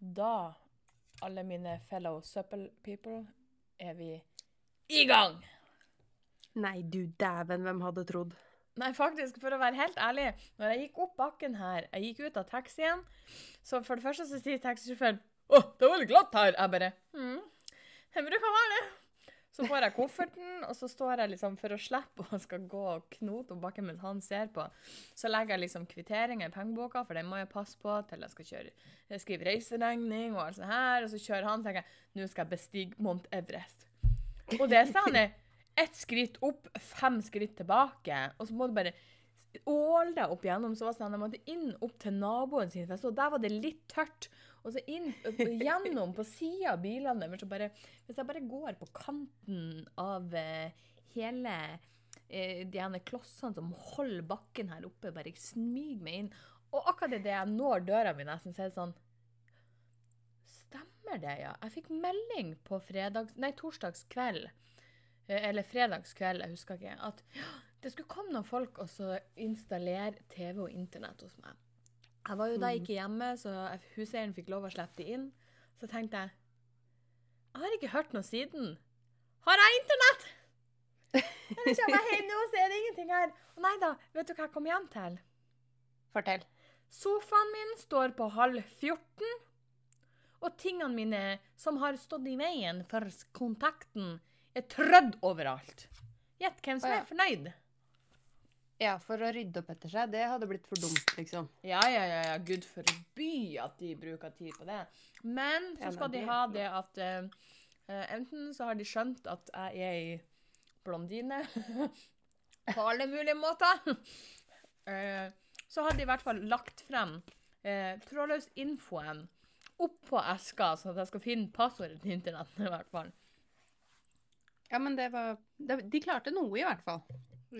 Da, alle mine fellow supple people, er vi i gang! Nei, du dæven, hvem hadde trodd? Nei, faktisk, for å være helt ærlig, når jeg gikk opp bakken her, jeg gikk ut av taxien, så for det første så sier taxisjåføren Å, det var litt glatt her. Jeg bare Hm, det bruker å være det. Så får jeg kofferten, og så står jeg liksom for å slippe og skal gå og knote opp bakken mens han ser på. Så legger jeg liksom kvitteringer i pengeboka, for den må jeg passe på til jeg skal kjøre, jeg skriver reiseregning og alt sånt her. Og så kjører han, så tenker jeg nå skal jeg bestige Mount Everest. Og det sa han er ett skritt opp, fem skritt tilbake, og så må du bare deg opp igjennom. Så var det sånn, måtte inn opp til naboen sin, for jeg der var det litt tørt. Og så inn gjennom på sida av bilene deres. Hvis jeg bare går på kanten av eh, hele eh, de ene klossene som holder bakken her oppe, bare smyger meg inn. Og akkurat idet jeg når døra mi, nesten, så er det sånn Stemmer det, ja? Jeg fikk melding på fredags... Nei, torsdags kveld. eh, Eller fredagskveld, jeg husker ikke. At det skulle komme noen folk og installere TV og internett hos meg. Jeg var jo da ikke hjemme, så huseieren fikk lov å slippe de inn. Så tenkte jeg Jeg har ikke hørt noe siden. Har jeg internett? Jeg kommer hjem nå, så er det ingenting her. Og nei da, vet du hva jeg kom hjem til? Fortell. Sofaen min står på halv 14, og tingene mine som har stått i veien for kontakten, er trødd overalt. Gjett hvem som Å, ja. er fornøyd? Ja, for å rydde opp etter seg, det hadde blitt for dumt, liksom. Ja, ja, ja, ja, gud forby at de bruker tid på det. Men så skal de ha det at eh, enten så har de skjønt at jeg er ei blondine på alle mulige måter. Uh, så har de i hvert fall lagt frem uh, trådløs-infoen oppå eska, så at jeg skal finne passordet til internett i hvert fall. Ja, men det var det, De klarte noe, i hvert fall.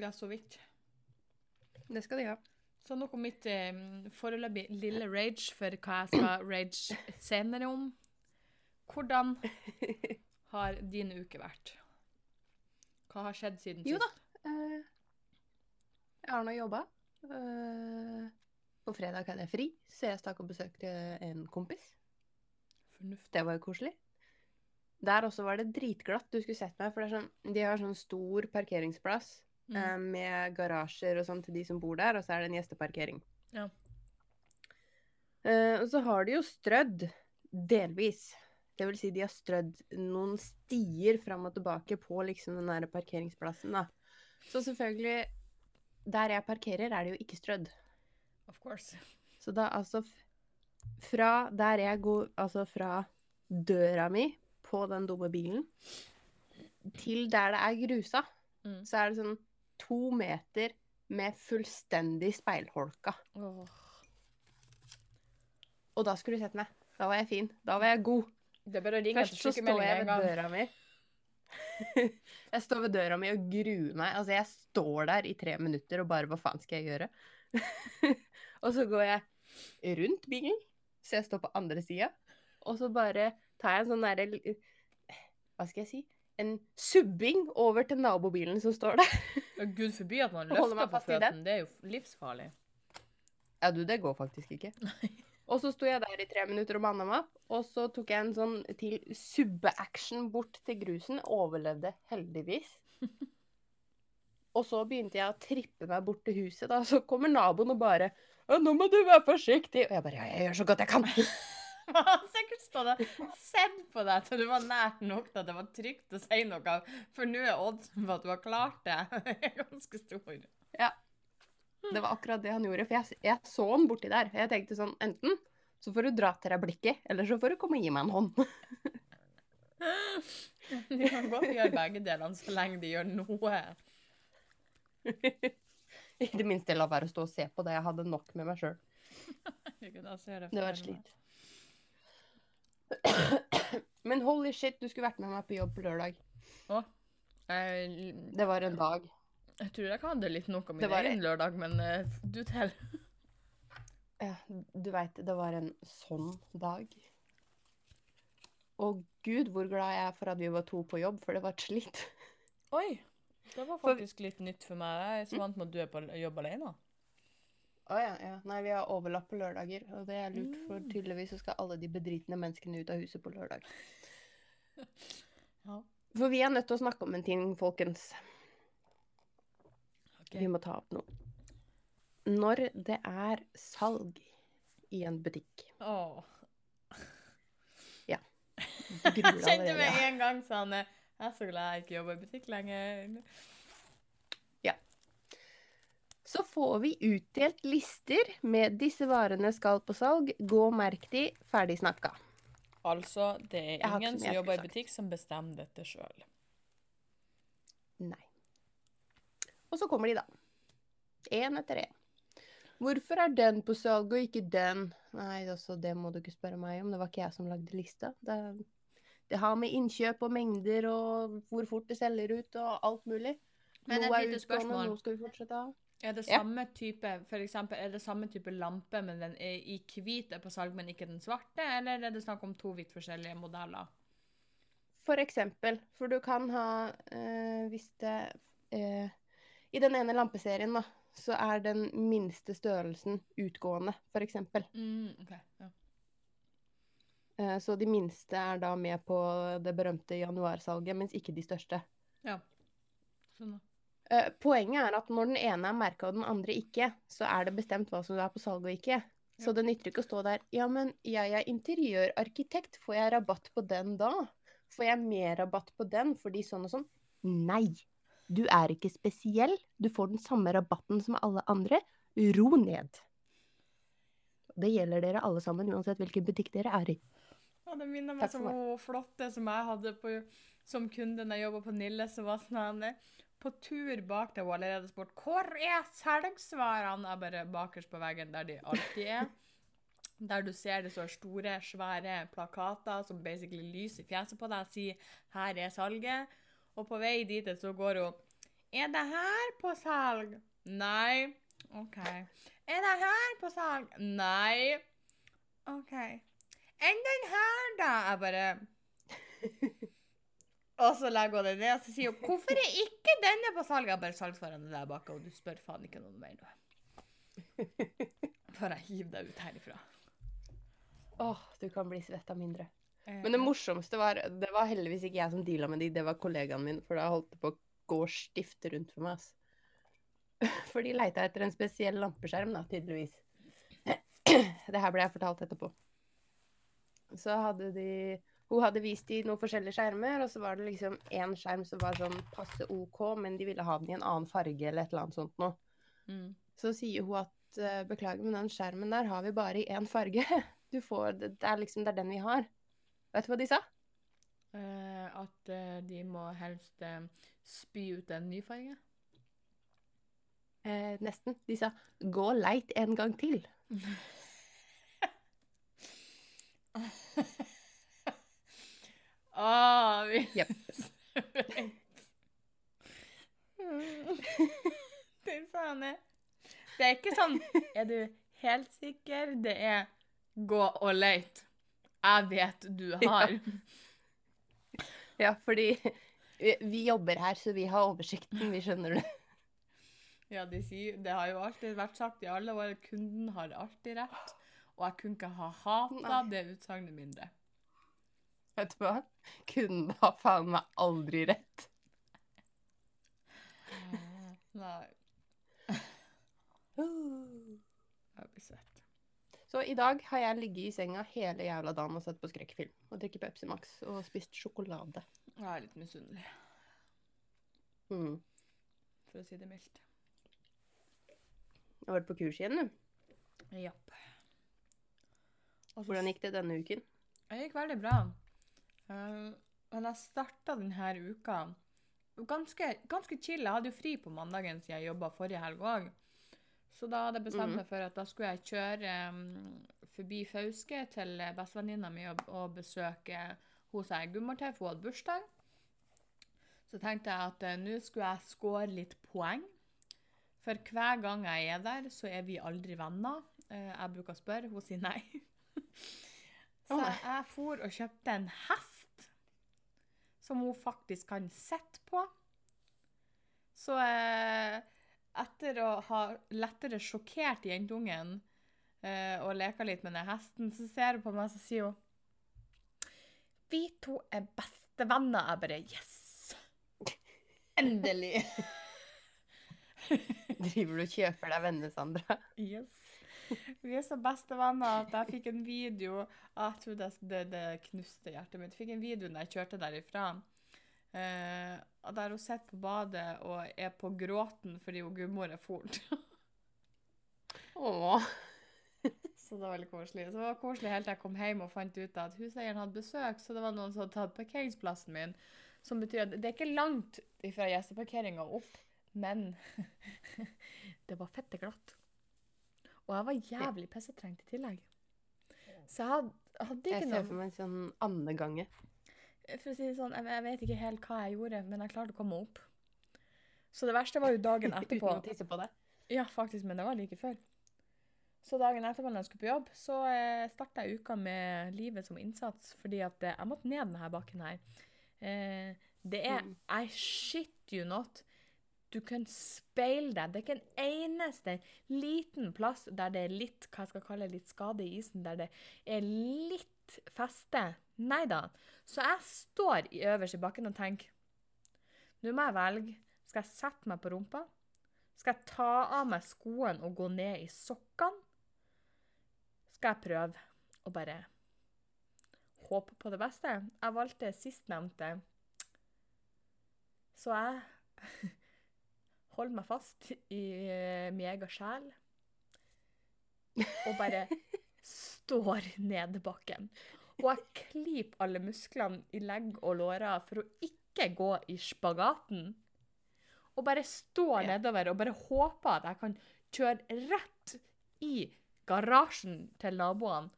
Ja, så vidt. Det skal de ha. Så noe om mitt eh, foreløpig lille rage for hva jeg skal rage senere om. Hvordan har din uke vært? Hva har skjedd siden sist? Jo da. Eh, jeg har nå jobba. Uh, på fredag hadde jeg fri, så jeg stakk og besøkte en kompis. Fornuft. Det var jo koselig. Der også var det dritglatt. Du skulle sett meg, for det sånn, de har sånn stor parkeringsplass Mm. eh, med garasjer og sånn til de som bor der, og så er det en gjesteparkering. Ja. Eh, og så har de jo strødd, delvis. Det vil si de har strødd noen stier fram og tilbake på liksom den der parkeringsplassen, da. Så selvfølgelig, der jeg parkerer, er det jo ikke strødd. Of course. Så da altså Fra der jeg går Altså fra døra mi på den dumme bilen til der det er grusa, Mm. så er det sånn to meter med fullstendig speilholka. Oh. Og da skulle du sett meg. Da var jeg fin. Da var jeg god. Først så står jeg ved døra mi. jeg står ved døra mi og gruer meg. Altså, jeg står der i tre minutter og bare Hva faen skal jeg gjøre? og så går jeg rundt bilen, så jeg står på andre sida. Og så bare tar jeg en sånn derre Hva skal jeg si? En subbing over til nabobilen som står der. Ja, Gud forby at man løfter på føttene. Det er jo livsfarlig. Ja, du, det går faktisk ikke. Og så sto jeg der i tre minutter og manna meg opp, og så tok jeg en sånn til subbe-action bort til grusen. Overlevde heldigvis. Og så begynte jeg å trippe meg bort til huset, da. Så kommer naboen og bare 'Nå må du være forsiktig.' Og jeg bare 'Ja, jeg gjør så godt jeg kan'. Man har sikkert stått og sett på deg til du var nært nok til at det var trygt å si noe, for nå er oddsen på at du har klart det ganske stor. Ja. Det var akkurat det han gjorde, for jeg, jeg så han borti der. Jeg tenkte sånn Enten så får du dra til deg blikket, eller så får du komme og gi meg en hånd. De kan godt gjøre begge delene så lenge de gjør noe. I det minste la være å stå og se på det. Jeg hadde nok med meg sjøl. Det var et slit. Men holy shit, du skulle vært med meg på jobb på lørdag. Å, jeg, Det var en dag. jeg tror jeg hadde litt noe av min Det var- egen lørdag, men eh, du teller. Ja, du veit, det var en sånn dag. Og gud, hvor glad jeg er for at vi var to på jobb, for det var et slit. Oi, det var For- faktisk litt nytt for meg. Jeg er så vant med at du er på jobb alene. Å ja, ja. Nei, vi har overlapp på lørdager, og det er lurt, for Mm. tydeligvis så skal alle de bedritne menneskene ut av huset på lørdag. Ja. For vi er nødt til å snakke om en ting, folkens. Okay. Vi må ta opp noe. Når det er salg i en butikk. Du gruer Jeg deg kjente med en gang sånn Jeg er så glad jeg ikke jobber i butikk lenger. Så får vi utdelt lister med 'disse varene skal på salg', gå og merk de, ferdig snakka. Altså, det er ingen som jobber i butikk som bestemmer dette sjøl. Nei. Og så kommer de, da. Én etter én. Hvorfor er den på salg og ikke den? Nei, altså, det må du ikke spørre meg om. Det var ikke jeg som lagde lista. Det, det har med innkjøp og mengder og hvor fort det selger ut og alt mulig. Men et lite spørsmål. Nå skal vi fortsette ha. Er det Ja. samme type for eksempel, er det samme type lampe, men den er i hvit er på salg, men ikke den svarte? Eller er det snakk om to vidt forskjellige modeller? For eksempel. For du kan ha øh, Hvis det øh, I den ene lampeserien, da, så er den minste størrelsen utgående, for eksempel. Mm, okay. ja. Eh, så de minste er da med på det berømte januarsalget, mens ikke de største. Sånn, da. Eh, poenget er at når den ene er merka og den andre ikke, så er det bestemt hva som er på salg og ikke. Så det nytter ikke å stå der Ja, men jeg er interiørarkitekt, får jeg rabatt på den da? Får jeg mer rabatt på den fordi sånn og sånn? Nei. Du er ikke spesiell. Du får den samme rabatten som alle andre. Ro ned. Det gjelder dere alle sammen, uansett hvilken butikk dere er i. Ja, det minner meg om hun flotte som jeg hadde på, som kunde når jeg jobba på Nille, som var sånn her, På tur bak der hun allerede spurt hvor er salgsvarene? Jeg bare bakerst på veggen, der de alltid er. Der du ser det står store, svære plakater som basically lyser i fjeset på deg og sier 'her er salget'. Og på vei dit så går hun 'er det her på salg'? Nei. OK. 'Er det her på salg'? Nei. OK. Enn den her, da? Jeg bare Og så legger hun det ned, og så sier hun 'Hvorfor er ikke denne på salg?' Jeg bare 'Salgsvarene der bak', og du spør faen ikke noe mer nå. Jeg hiver deg ut herifra. Åh, du kan bli svetta mindre. Eh, Men det morsomste var Det var heldigvis ikke jeg som deala med de, det var kollegaen min, for da holdt det på å gå stifte rundt for meg. ass. For de leita etter en spesiell lampeskjerm, da, tydeligvis. Det her ble jeg fortalt etterpå. Så hadde de Hun hadde vist de noen forskjellige skjermer, og så var det liksom én skjerm som var sånn passe OK, men de ville ha den i en annen farge eller et eller annet sånt noe. mm. Så sier hun at eh, beklager, men den skjermen der har vi bare i én farge. Du får, det, er liksom det er den vi har. Vet du hva de sa? Uh, at uh, de må helst spy ut en ny farge. Nesten. De sa 'gå leit en gang til'. Å, vi Yep. Sånn eh. Det er ikke sånn Er du helt sikker? Det er gå og leit. Jeg vet du har. Ja, fordi vi, vi jobber her, så vi har oversikten. Vi skjønner det. Ja, de sier, Det har jo alltid vært sagt i alle år kunden har alltid rett. Og jeg kunne ikke ha hata det utsagnet mindre. Vet du hva? Kunden har faen meg aldri rett. Nei, jeg blir svett. Så i dag har jeg ligget i senga hele jævla dagen og sett på skrekkfilm. Og drikket Pepsi Max og spist sjokolade. Jeg er litt misunnelig, Mm. for å si det mildt. Du har vært på kurs igjen, du. Ja. Hvordan gikk det denne uken? Det gikk veldig bra. Eh, men jeg starta denne uka ganske, ganske chill. Jeg hadde jo fri på mandagen siden jeg jobba forrige helg òg. Så da hadde jeg bestemt Mhm. meg for at da skulle jeg kjøre um, forbi Fauske til bestevenninna mi og, og besøke hos jeg gummer til, for hun hadde bursdag. Så tenkte jeg at uh, nå skulle jeg score litt poeng. For hver gang jeg er der, så er vi aldri venner. Uh, jeg bruker å spørre, hun sier nei. Så jeg for og kjøpte en hest som hun faktisk kan sitte på. Så eh, etter å ha lettere sjokkert jentungen eh, og leka litt med den hesten, så ser hun på meg og sier hun Vi to er bestevenner. Jeg bare Yes! Endelig! Driver du og kjøper deg venner, Sandra? Yes. Vi er så bestevenner at jeg fikk en video Jeg tror det, det, det knuste hjertet mitt. Jeg fikk en video da jeg kjørte derifra. Eh, der hun sitter på badet og er på gråten fordi hun gudmor er fort. Åh. så det var veldig koselig. Så det var koselig helt til jeg kom hjem og fant ut at huseieren hadde besøk, så det var noen som hadde tatt parkeringsplassen min. Som betyr at det er ikke langt fra gjesteparkeringa opp, men det var fette glatt. Og jeg var jævlig pissetrengt i tillegg. Så jeg hadde, ikke noe... Jeg ser for meg en sånn andegange. For å si det sånn, jeg, jeg vet ikke helt hva jeg gjorde, men jeg klarte å komme opp. Så det verste var jo dagen etterpå. Uten å tisse på deg. Ja, faktisk, men det var like før. Så dagen etterpå når jeg skulle på jobb, så eh, starta jeg uka med livet som innsats, fordi at eh, jeg måtte ned denne bakken her. Eh, det er Mm. I shit you not. Du kan speile deg. Det er ikke en eneste liten plass der det er litt hva jeg skal kalle litt skade i isen, der det er litt feste. Nei da. Så jeg står i øverst i bakken og tenker Nå må jeg velge. Skal jeg sette meg på rumpa? Skal jeg ta av meg skoene og gå ned i sokkene? Skal jeg prøve å bare håpe på det beste? Jeg valgte sistnevnte. Så jeg holder meg fast i eh, min egen sjel og bare står ned bakken. Og jeg klyper alle musklene i legg og lårer for å ikke gå i spagaten. Og bare står Ja. nedover og bare håper at jeg kan kjøre rett i garasjen til naboene.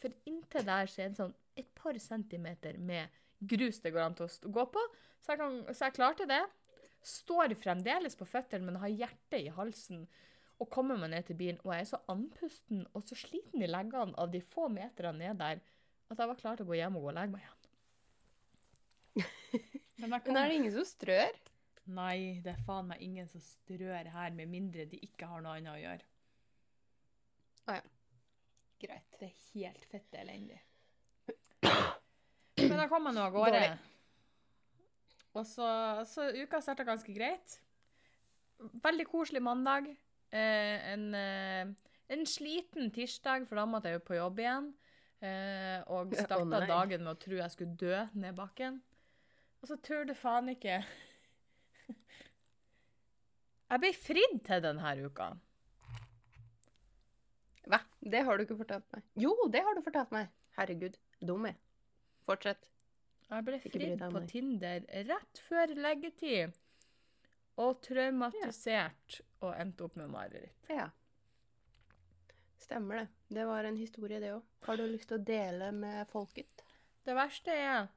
For inntil der så er det sånn et par centimeter med grus det går an til å gå på. Så jeg, kan, så jeg klarte det. Står fremdeles på føttene, men har hjertet i halsen. Og kommer meg ned til bilen, og jeg er så andpusten og så sliten i leggene av de få meterne ned der at jeg var klar til å gå hjem og gå og legge meg igjen. Men Men er det ingen som strør? Nei, det er faen meg ingen som strør her, med mindre de ikke har noe annet å gjøre. Greit. Det er helt fett elendig. Men da kom jeg nå av gårde. Dårlig. Og så, så uka starta ganske greit. Veldig koselig mandag. Eh, en, eh, en sliten tirsdag, for da måtte jeg jo på jobb igjen. Eh, og starta oh, dagen med å tro jeg skulle dø ned bakken. Og så tør det faen ikke Jeg ble fridd til denne uka. Hva? Det har du ikke fortalt meg. Jo, det har du fortalt meg. Herregud. Dum jeg. Fortsett. Jeg ble fridd på. Tinder rett før leggetid. Og traumatisert og endte opp med mareritt. Ja. Stemmer det. Det var en historie, det òg. Har du lyst til å dele med folket? Det verste er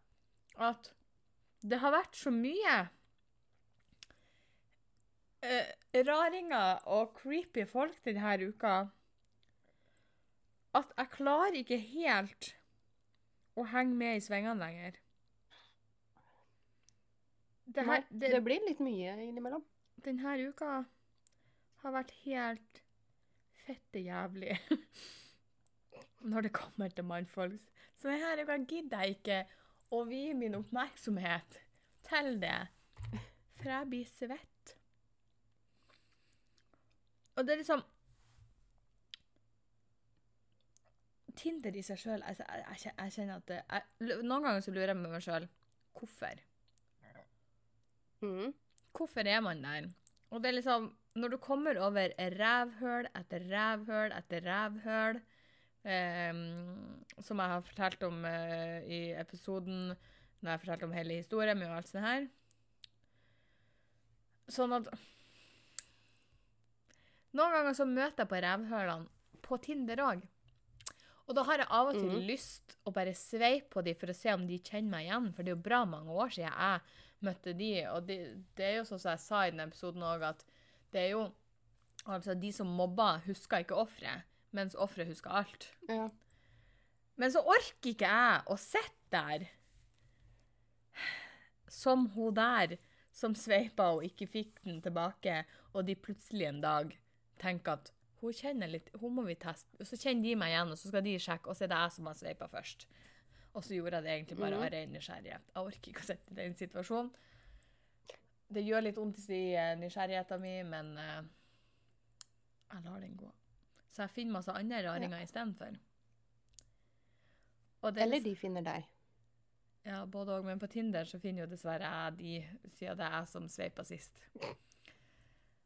at det har vært så mye uh, raringer og creepy folk denne uka at jeg klarer ikke helt å henge med i svingene lenger. Det her, det, det blir litt mye innimellom. denne uka har vært helt fette jævlig når det kommer til mannfolk. Så denne uka gidder jeg ikke å vie min oppmerksomhet til det, for jeg blir svett. Og det er liksom Tinder i seg sjøl altså, jeg, jeg, jeg kjenner at det, jeg, Noen ganger så lurer jeg med meg sjøl hvorfor. Mhm. Hvorfor er man der? Og det er liksom Når du kommer over rævhøl etter rævhøl etter rævhøl, ehm, som jeg har fortalt om eh, i episoden når jeg har fortalt om hele historien med alt sånt her Sånn at Noen ganger så møter jeg på rævhølene på Tinder òg. Og da har jeg av og til mm. lyst å bare sveipe på dem for å se om de kjenner meg igjen, for det er jo bra mange år siden jeg møtte de, og det, det er jo sånn som jeg sa i den episoden òg, at det er jo Altså, de som mobber, husker ikke offeret, mens offeret husker alt. Ja. Men så orker ikke jeg å sitte der som hun der som sveipa og ikke fikk den tilbake, og de plutselig en dag tenker at hun kjenner litt, hun må vi teste. Og så kjenner de meg igjen, og så skal de sjekke, og så er det jeg som har sveipa først. Og så gjorde jeg det egentlig bare av ren nysgjerrighet. Jeg orker ikke å sitte i den situasjonen. Det gjør litt vondt i eh, nysgjerrigheten min, men uh, jeg lar den gå. Så jeg finner masse andre raringer istedenfor. Det er Eller liksom- de finner deg. Ja, både òg. Men på Tinder så finner jo dessverre jeg de, siden det er jeg som sveipa sist.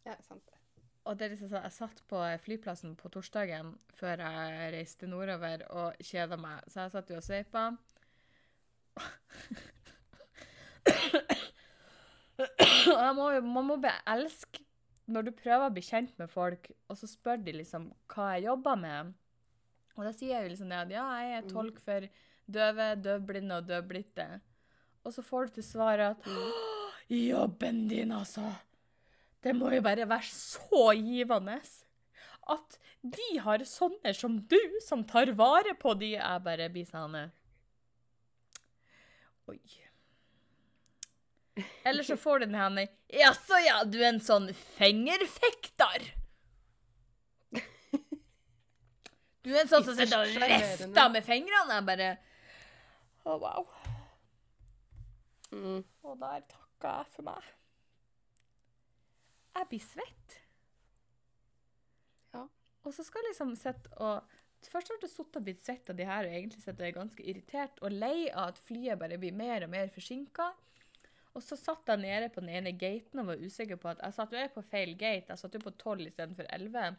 Ja, sant det. Og det er liksom sånn, Jeg satt på flyplassen på torsdagen før jeg reiste nordover og kjeda meg. Så jeg satt jo og sveipa. må man må bli elske når du prøver å bli kjent med folk, og så spør de liksom hva jeg jobber med. Og da sier jeg jo liksom det at ja, jeg er tolk for døve, døvblinde og døvblitte. Og så får du til svar at jobben din, altså! Det må jo bare være så givende at de har sånne som du, som tar vare på de. Jeg bare blir sånn eh, Oi. Eller så får du den her Jaså, ja, du er en sånn fingerfekter. Du er en sånn som sitter og rester med fingrene. Jeg bare Å, wow. Mm. Og der takka jeg for meg. Jeg blir svett. Ja. Og så skal jeg liksom sitte og Først har du sittet og blitt svett av de her og egentlig sett og er ganske irritert og lei av at flyet bare blir mer og mer forsinka. Og så satt jeg nede på den ene gaten og var usikker på at jeg satt jo på feil gate. Jeg satt jo på 12 istedenfor 11.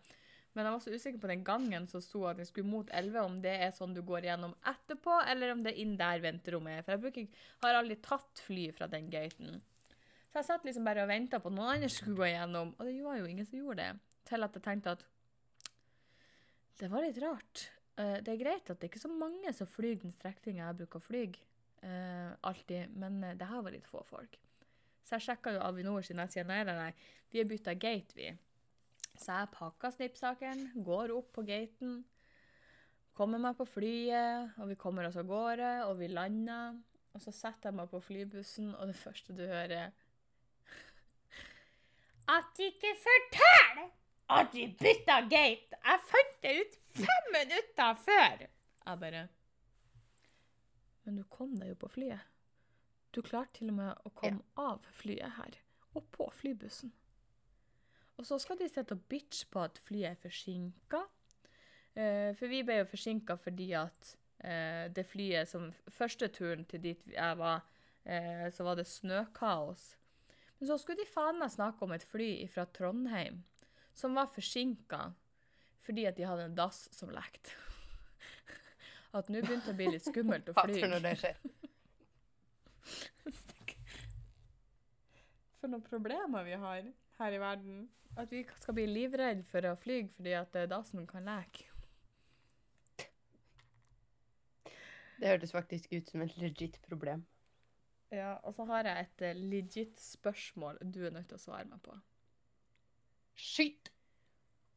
Men jeg var så usikker på den gangen som sto at jeg skulle mot 11, om det er sånn du går gjennom etterpå, eller om det er inn der venterommet er. For jeg bruker, har aldri tatt fly fra den gaten. Så jeg satt liksom bare og venta på at noen andre skulle gå igjennom, og det var jo ingen som gjorde det. Til at jeg tenkte at det var litt rart. Eh, Det er greit at det ikke er så mange som flyr den strekninga jeg bruker å fly. eh, alltid, men eh, det her var litt få folk. Så jeg sjekka jo Avinor sin nettside. Nei, nei, nei, vi har bytta gate, vi. Så jeg pakka snippsakeren, går opp på gaten, kommer meg på flyet, og vi kommer oss av gårde, og vi lander. Og så setter jeg meg på flybussen, og det første du hører At de ikke forteller at de bytta gate! Jeg fant det ut fem minutter før! Jeg bare Men du kom deg jo på flyet. Du klarte til og med å komme av flyet her, og på flybussen. Og så skal de sitte og bitche på at flyet er forsinka. Eh, for vi ble jo forsinka fordi at eh, det flyet som Første turen til dit jeg var, eh, så var det snøkaos. Men så skulle de faen meg snakke om et fly fra Trondheim som var forsinka fordi at de hadde en dass som lekte. At nå begynte det å bli litt skummelt å fly. Hater når det skjer. For noen problemer vi har her i verden. At vi skal bli livredde for å fly fordi at eh, dassen kan leke. Det hørtes faktisk ut som et legit problem. Ja, og så har jeg et eh, legit spørsmål du er nødt til å svare meg på. Skyt!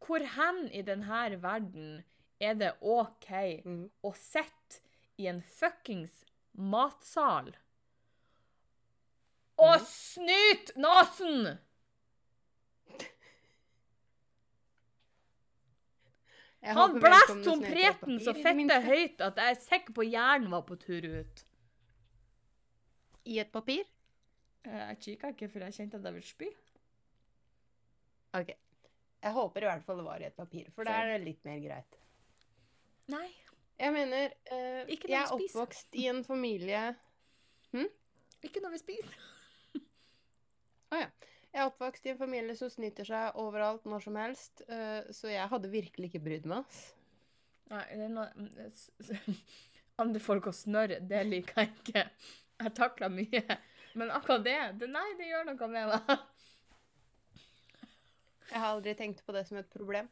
Hvor hen i denne verden er det OK Mm. å sitte i en fuckings matsal og Mhm. snyte nesen? Han blæste vedkommende om preten så fette høyt at jeg er sikker på hjernen var på tur ut. I et papir? Eh, Jeg kikka ikke, for jeg kjente at jeg ville spy. OK. Jeg håper i hvert fall det var i et papir, for da er det litt mer greit. Nei. Jeg mener, uh, Ikke når jeg er oppvokst i en familie Ikke når vi spiser. Å ja. Jeg er oppvokst i en familie som snyter seg overalt, når som helst, uh, så jeg hadde virkelig ikke brydd meg. ass. Nei, det er noe Andre folk og snørr, det liker jeg ikke. Jeg takler mye. Men akkurat det, det Nei, det gjør noe med meg. Jeg har aldri tenkt på det som et problem.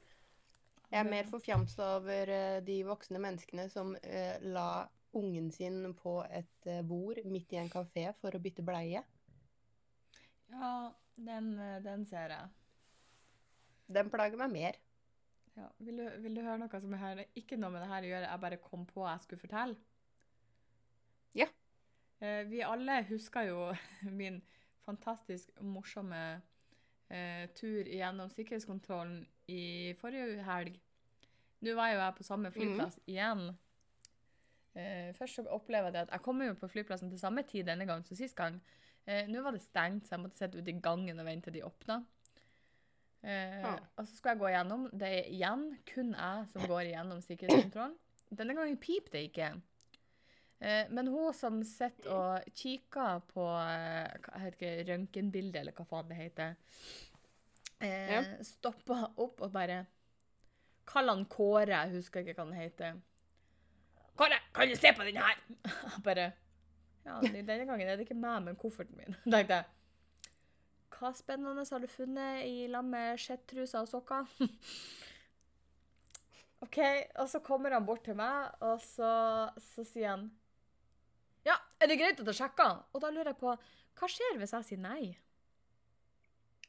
Jeg er mer forfjamsa over eh, de voksne menneskene som uh, la ungen sin på et eh, bord midt i en kafé for å bytte bleie. Ja, den, den ser jeg. Den plager meg mer. Ja. Vil, du, vil du høre noe som er her? ikke noe med det her å gjøre, jeg bare kom på jeg skulle fortelle? Ja. Eh, vi alle husker jo min fantastisk morsomme eh, tur gjennom sikkerhetskontrollen i forrige helg. Nå var jo jeg på samme flyplass igjen. Eh, først så opplever jeg det at jeg kommer jo på flyplassen til samme tid denne gangen som sist gang. Eh, Nå var det stengt, så jeg måtte sitte ute i gangen og vente til de åpna. Eh, Ah. Og så skal jeg gå igjennom. Det er igjen kun jeg som går igjennom sikkerhetskontrollen. Denne gangen pip det ikke. Eh, men hun som sitter og kikker på eh, hva heter det, røntgenbildet, eller hva faen det heter, eh, Ja. stoppa opp og bare Kall han Kåre, jeg husker ikke hva han heter. Kåre, kan du se på den her? Bare Ja, denne gangen er det ikke meg, men kofferten min. tenkte jeg. Hva spennende har du funnet i lag med skjettruser og sokker? OK, og så kommer han bort til meg, og så, så sier han Ja, er det greit at jeg sjekker? Og da lurer jeg på Hva skjer hvis jeg sier nei?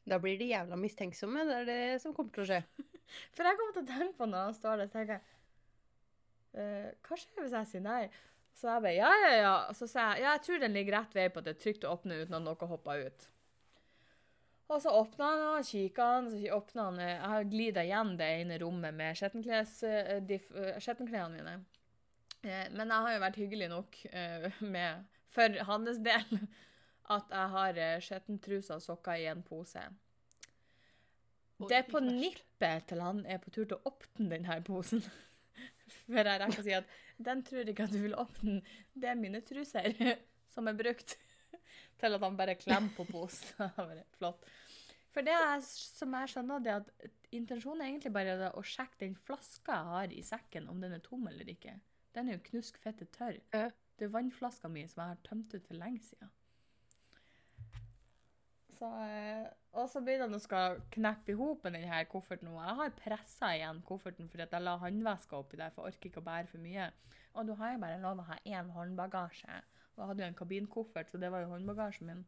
Da blir de jævla mistenksomme. Det er det som kommer til å skje. For jeg kommer til å tenke på når han står der, så tenker jeg «Eh, Hva skjer hvis jeg sier nei? Så jeg bare ja, ja, ja. Og så sier jeg ja, jeg tror den ligger rett vei på at det er trygt å åpne uten at noe hopper ut. Og så åpna han og kikka han, så åpna han eh, Jeg har glida igjen det ene rommet med skjettenkles, eh, skjettenklærne mine. Eh, Men jeg har jo vært hyggelig nok eh, med, for hans del, at jeg har eh, skjettentruser og sokker i en pose. Det er på nippet til han er på tur til å åpne denne posen. For jeg rekker å si at den tror ikke at du vil åpne. Det er mine truser som er brukt. Til at han bare klemmer på posen. Flott. For det er, som jeg skjønner, det at intensjonen er egentlig bare å sjekke den flaska jeg har i sekken, om den er tom eller ikke. Den er jo knusk fette tørr. Ja. Det er vannflaska mi som jeg har tømt ut for lenge siden. Så, eh, og så begynner han å skal kneppe i hop denne kofferten. Og Jeg har pressa igjen kofferten fordi jeg la håndveska oppi der, for jeg orker ikke å bære for mye. Og du har jo bare lov å ha én håndbagasje. Og jeg hadde jo en kabinkoffert, så det var jo håndbagasjen min.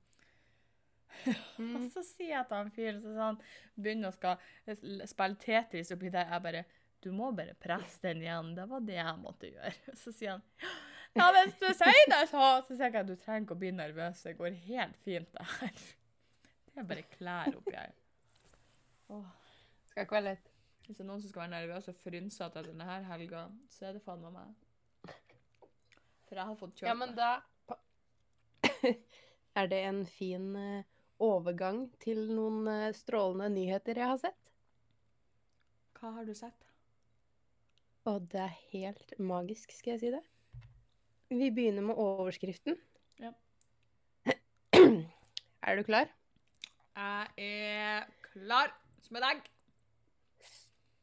Og så sier jeg til han fyren sånn, begynner å skal spille Tetris oppi der, jeg bare Du må bare presse den igjen. Det var det jeg måtte gjøre. Så sier han Ja, hvis du sier det, så Så sier jeg at du trenger ikke å bli nervøs. Det går helt fint, det her. Det er bare klær oppi her. Oh. Skal ikke være lett. Hvis det er noen som skal være nervøse og frynsete etter denne helga, så er det faen meg meg. For jeg har fått kjøpt Ja, men da Er det en fin eh, overgang til noen eh, strålende nyheter jeg har sett? Hva har du sett? Og det er helt magisk, skal jeg si det. Vi begynner med overskriften. Ja. er du klar? Jeg er klar som en egg.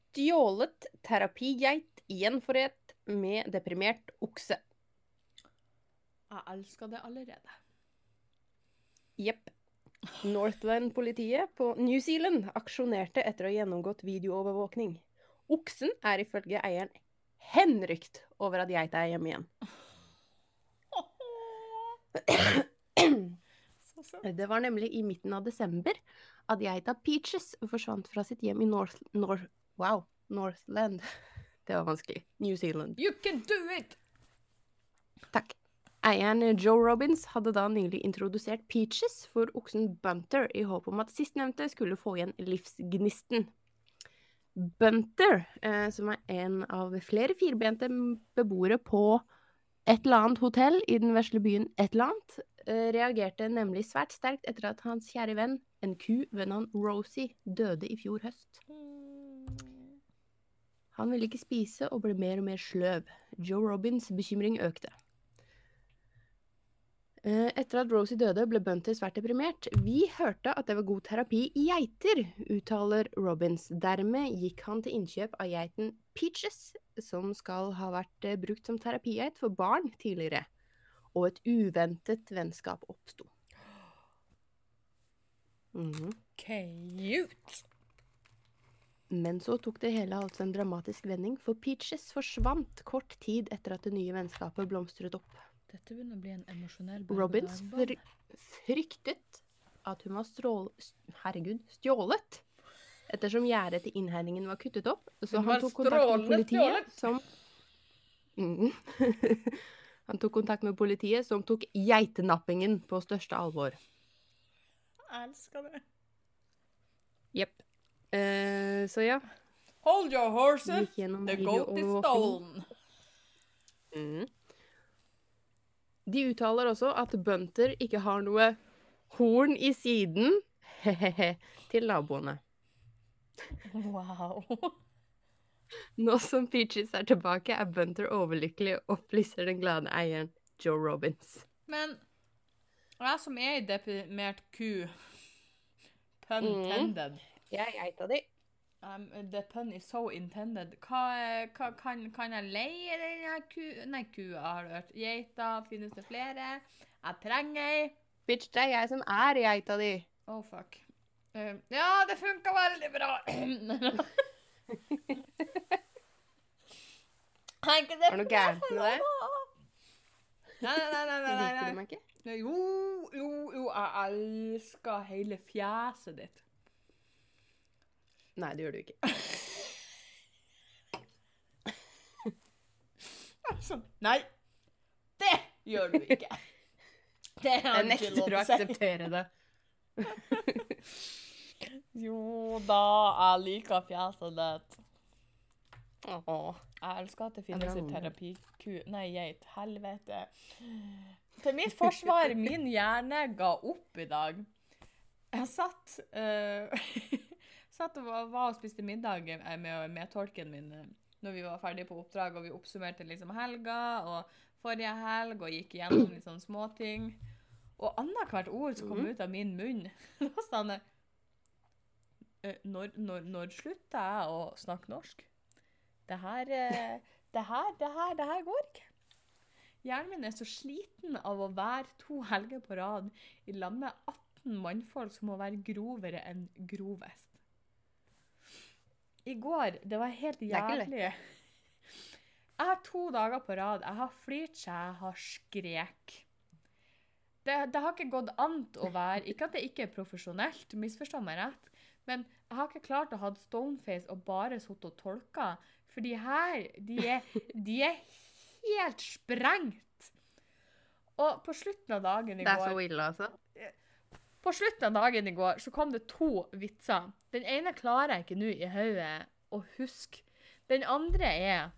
Stjålet terapigeit gjenforent med deprimert okse. Jeg elsker det allerede. Jepp. Northland-politiet på New Zealand aksjonerte etter å ha gjennomgått videoovervåkning. Oksen er ifølge eieren henrykt over at geita er hjemme igjen. Det var nemlig i midten av desember at geita Peaches forsvant fra sitt hjem i North... North wow, Northland. Det var vanskelig. New Zealand. You can do it! Takk. Eieren Joe Robins hadde da nylig introdusert Peaches for oksen Bunter, i håp om at sistnevnte skulle få igjen livsgnisten. Bunter, eh, som er en av flere firbente beboere på et eller annet hotell i den vesle byen et eller annet, eh, reagerte nemlig svært sterkt etter at hans kjære venn, en ku ved navn Rosie, døde i fjor høst. Han ville ikke spise og ble mer og mer sløv. Joe Robins bekymring økte. Eh, Etter at Rosie døde, ble Bunter svært deprimert. Vi hørte at det var god terapi i geiter, uttaler Robins. Dermed gikk han til innkjøp av geiten Peaches, som skal ha vært eh, brukt som terapigeit for barn tidligere. Og et uventet vennskap oppsto. Mhm. Cute! Men så tok det hele altså en dramatisk vending, for Peaches forsvant kort tid etter at det nye vennskapet blomstret opp. Dette begynner å bli en emosjonell Robins fr fryktet at hun var strål... Herregud, stjålet! Ettersom gjerdet til innhegningen var kuttet opp, så han tok kontakt med politiet, som mm. Han tok kontakt med politiet, som tok geitenappingen på største alvor. Jeg elsker det. Jepp. Uh, så ja. Hold your horses. The goat is stolen. Mm. De uttaler også at bønder ikke har noe horn i siden hehehe, til naboene. Wow. Nå som Peaches er tilbake, er Bunter overlykkelig og opplyser den glade eieren Joe Robins. Men jeg som er ei deprimert ku Pun Mm. Jeg er geita di. Um, the pun is so intended. Hva, hva kan, kan jeg leie denne ku... Nei, kua har du hørt. Geita, finnes det flere? Jeg trenger ei. Bitch, det er jeg som er geita di. Oh, fuck. Eh, ja, det funka veldig bra. Er ikke det det noe gærent med det? Nei, nei, nei. nei, nei, Liker du meg ikke? Jo, jo, jo, jeg elsker hele fjeset ditt. Nei, det gjør du ikke. Altså, nei, det gjør du ikke. Det er Jeg ikke lov å akseptere det. Jo da, jeg liker fjeset ditt. Jeg elsker at det finnes en terapiku Nei, geit. Helvete. Til mitt forsvar, min hjerne ga opp i dag. Jeg satt eh, Satt og var, og spiste middag eh, med, med tolken min eh, når vi var ferdige på oppdrag, og vi oppsummerte liksom helga og forrige helg og gikk igjennom litt sånne småting. Og annethvert ord som kom Mhm. ut av min munn, sa han eh, når, når, når slutta jeg å snakke norsk? Det her, det her, det her, det her går ikke. Hjernen min er så sliten av å være to helger på rad i lag med 18 mannfolk som må være grovere enn grovest. I går, det var helt jævlig. Jeg har to dager på rad. Jeg har flirt seg, jeg har skrek. Det, det har ikke gått an å være Ikke at det ikke er profesjonelt, misforstå meg rett, men jeg har ikke klart å ha stoneface og bare sittet og tolka. For de her, de er, de er helt sprengt. Og på slutten av dagen i går Det er så ille, altså. På slutten av dagen i går så kom det to vitser. Den ene klarer jeg ikke nå i hodet å huske. Den andre er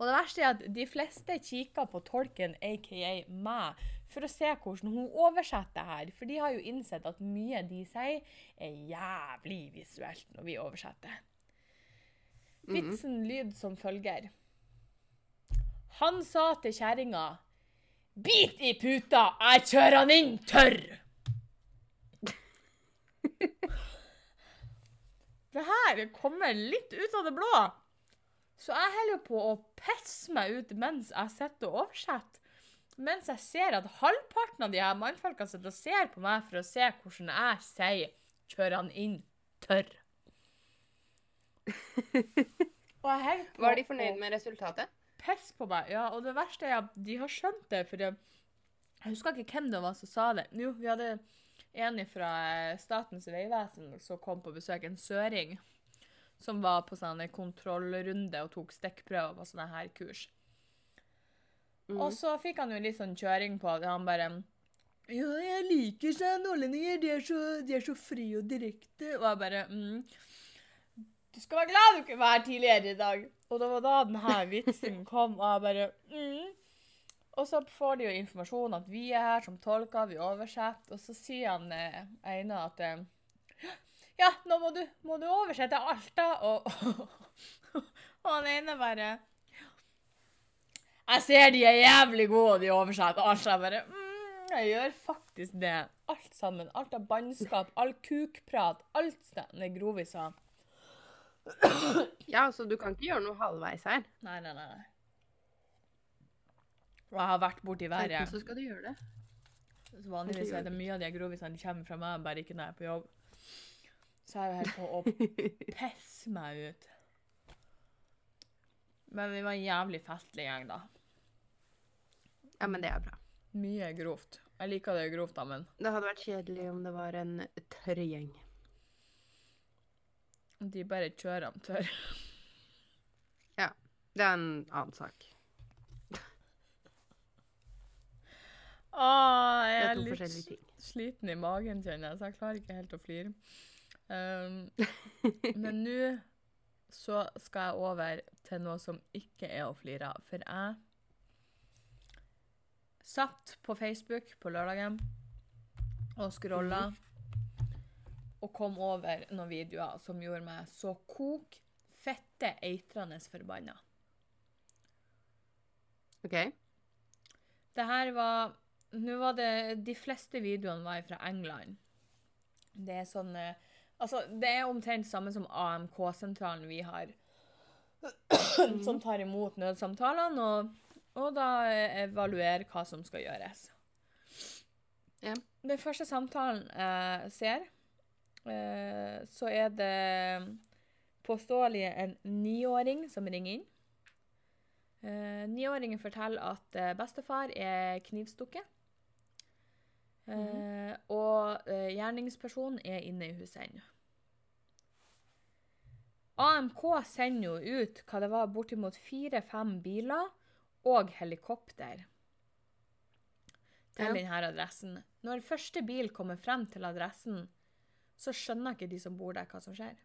Og det verste er at de fleste kikker på tolken, aka meg, for å se hvordan hun oversetter her. For de har jo innsett at mye de sier, er jævlig visuelt når vi oversetter. Vitsen lyd som følger. Han sa til kjerringa Bit i puta, jeg kjører han inn tørr! Det her kommer litt ut av det blå. Så jeg holder på å pisse meg ut mens jeg sitter og oversetter. Mens jeg ser at halvparten av de her mannfolkene sitter og ser på meg for å se hvordan jeg sier 'kjører han inn tørr'. Var de fornøyd med resultatet? Piss på meg. Ja, og det verste er at de har skjønt det, for jeg husker ikke hvem det var som sa det. Jo, vi hadde en fra Statens vegvesen som kom på besøk, en søring, som var på sånn kontrollrunde og tok stikkprøver på sånne her kurs. Mm. Og så fikk han jo litt sånn kjøring på det. han bare Ja, jeg liker seg nordlendinger, de er så, de er så fri og direkte. Og jeg bare mm, Du skal være glad du ikke var her tidligere i dag. Og det var da denne vitsen kom, og jeg bare mm. Og så får de jo informasjon at vi er her som tolker, vi oversetter, og så sier han eh, ene at eh, Ja, nå må du, må du oversette alt, da. Og, og han ene bare Jeg ser de er jævlig gode, og de oversetter alt. Jeg bare mm, Jeg gjør faktisk det. Alt sammen. Alt av bannskap, all kukprat, alt det groviser. Ja, så du kan ikke gjøre noe halvveis her. Nei, nei, nei. Og jeg har vært borti været. Enten så skal du gjøre det. Så vanligvis er det mye av de grovisene kommer fra meg, bare ikke når jeg er på jobb. Så jeg er jo helt på å pisse meg ut. Men vi var en jævlig festlig gjeng, da. Ja, men det er bra. Mye grovt. Jeg liker det grovt, da, men Det hadde vært kjedelig om det var en tørr gjeng. de bare kjører dem tørr. Det er en annen sak. Åh, jeg er er litt sliten i magen, kjenner jeg, så jeg klarer ikke helt å flire. Um, men nå så skal jeg over til noe som ikke er å flire av. For jeg satt på Facebook på lørdagen og scrolla og kom over noen videoer som gjorde meg så kok fette eitrende forbanna. OK. Det her var Nå var det De fleste videoene var fra England. Det er sånn eh, Altså, det er omtrent samme som AMK-sentralen vi har. Som tar imot nødsamtalene og, og da eh, evaluerer hva som skal gjøres. Ja. Den første samtalen jeg ser, eh, så er det påståelig en niåring som ringer inn. Eh, Niåringen forteller at bestefar er knivstukket. Eh, og eh, gjerningspersonen er inne i huset ennå. AMK sender jo ut hva det var bortimot fire-fem biler og helikopter til Ja. denne adressen. Når første bil kommer frem til adressen, så skjønner ikke de som bor der, hva som skjer.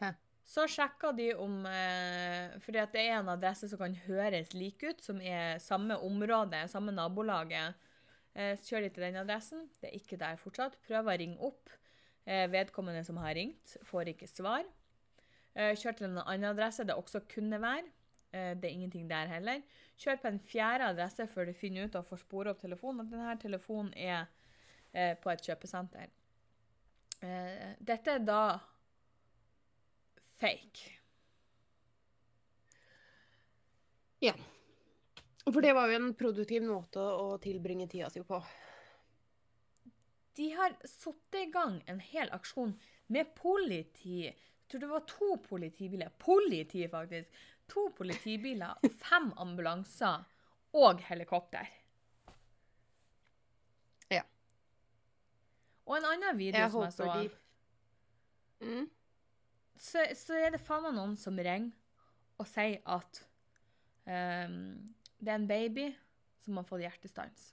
Hæ? Så sjekker de om eh, Fordi det er en adresse som kan høres lik ut, som er samme område, samme nabolaget. Eh, kjører de til den adressen. Det er ikke der fortsatt. Prøver å ringe opp. Eh, vedkommende som har ringt, får ikke svar. Eh, kjør til en annen adresse det også kunne være. Eh, det er ingenting der heller. Kjør på en fjerde adresse før du finner ut og får spore opp telefonen at denne telefonen er eh, på et kjøpesenter. Eh, dette er da fake. Ja. For det var jo en produktiv måte å tilbringe tida si på. De har satt i gang en hel aksjon med politi. Jeg tror det var to politibiler. Politi, faktisk. To politibiler, fem ambulanser og helikopter. Ja. Og en annen video Jeg som jeg så, de mm. Så, så er det faen meg noen som ringer og sier at um, det er en baby som har fått hjertestans.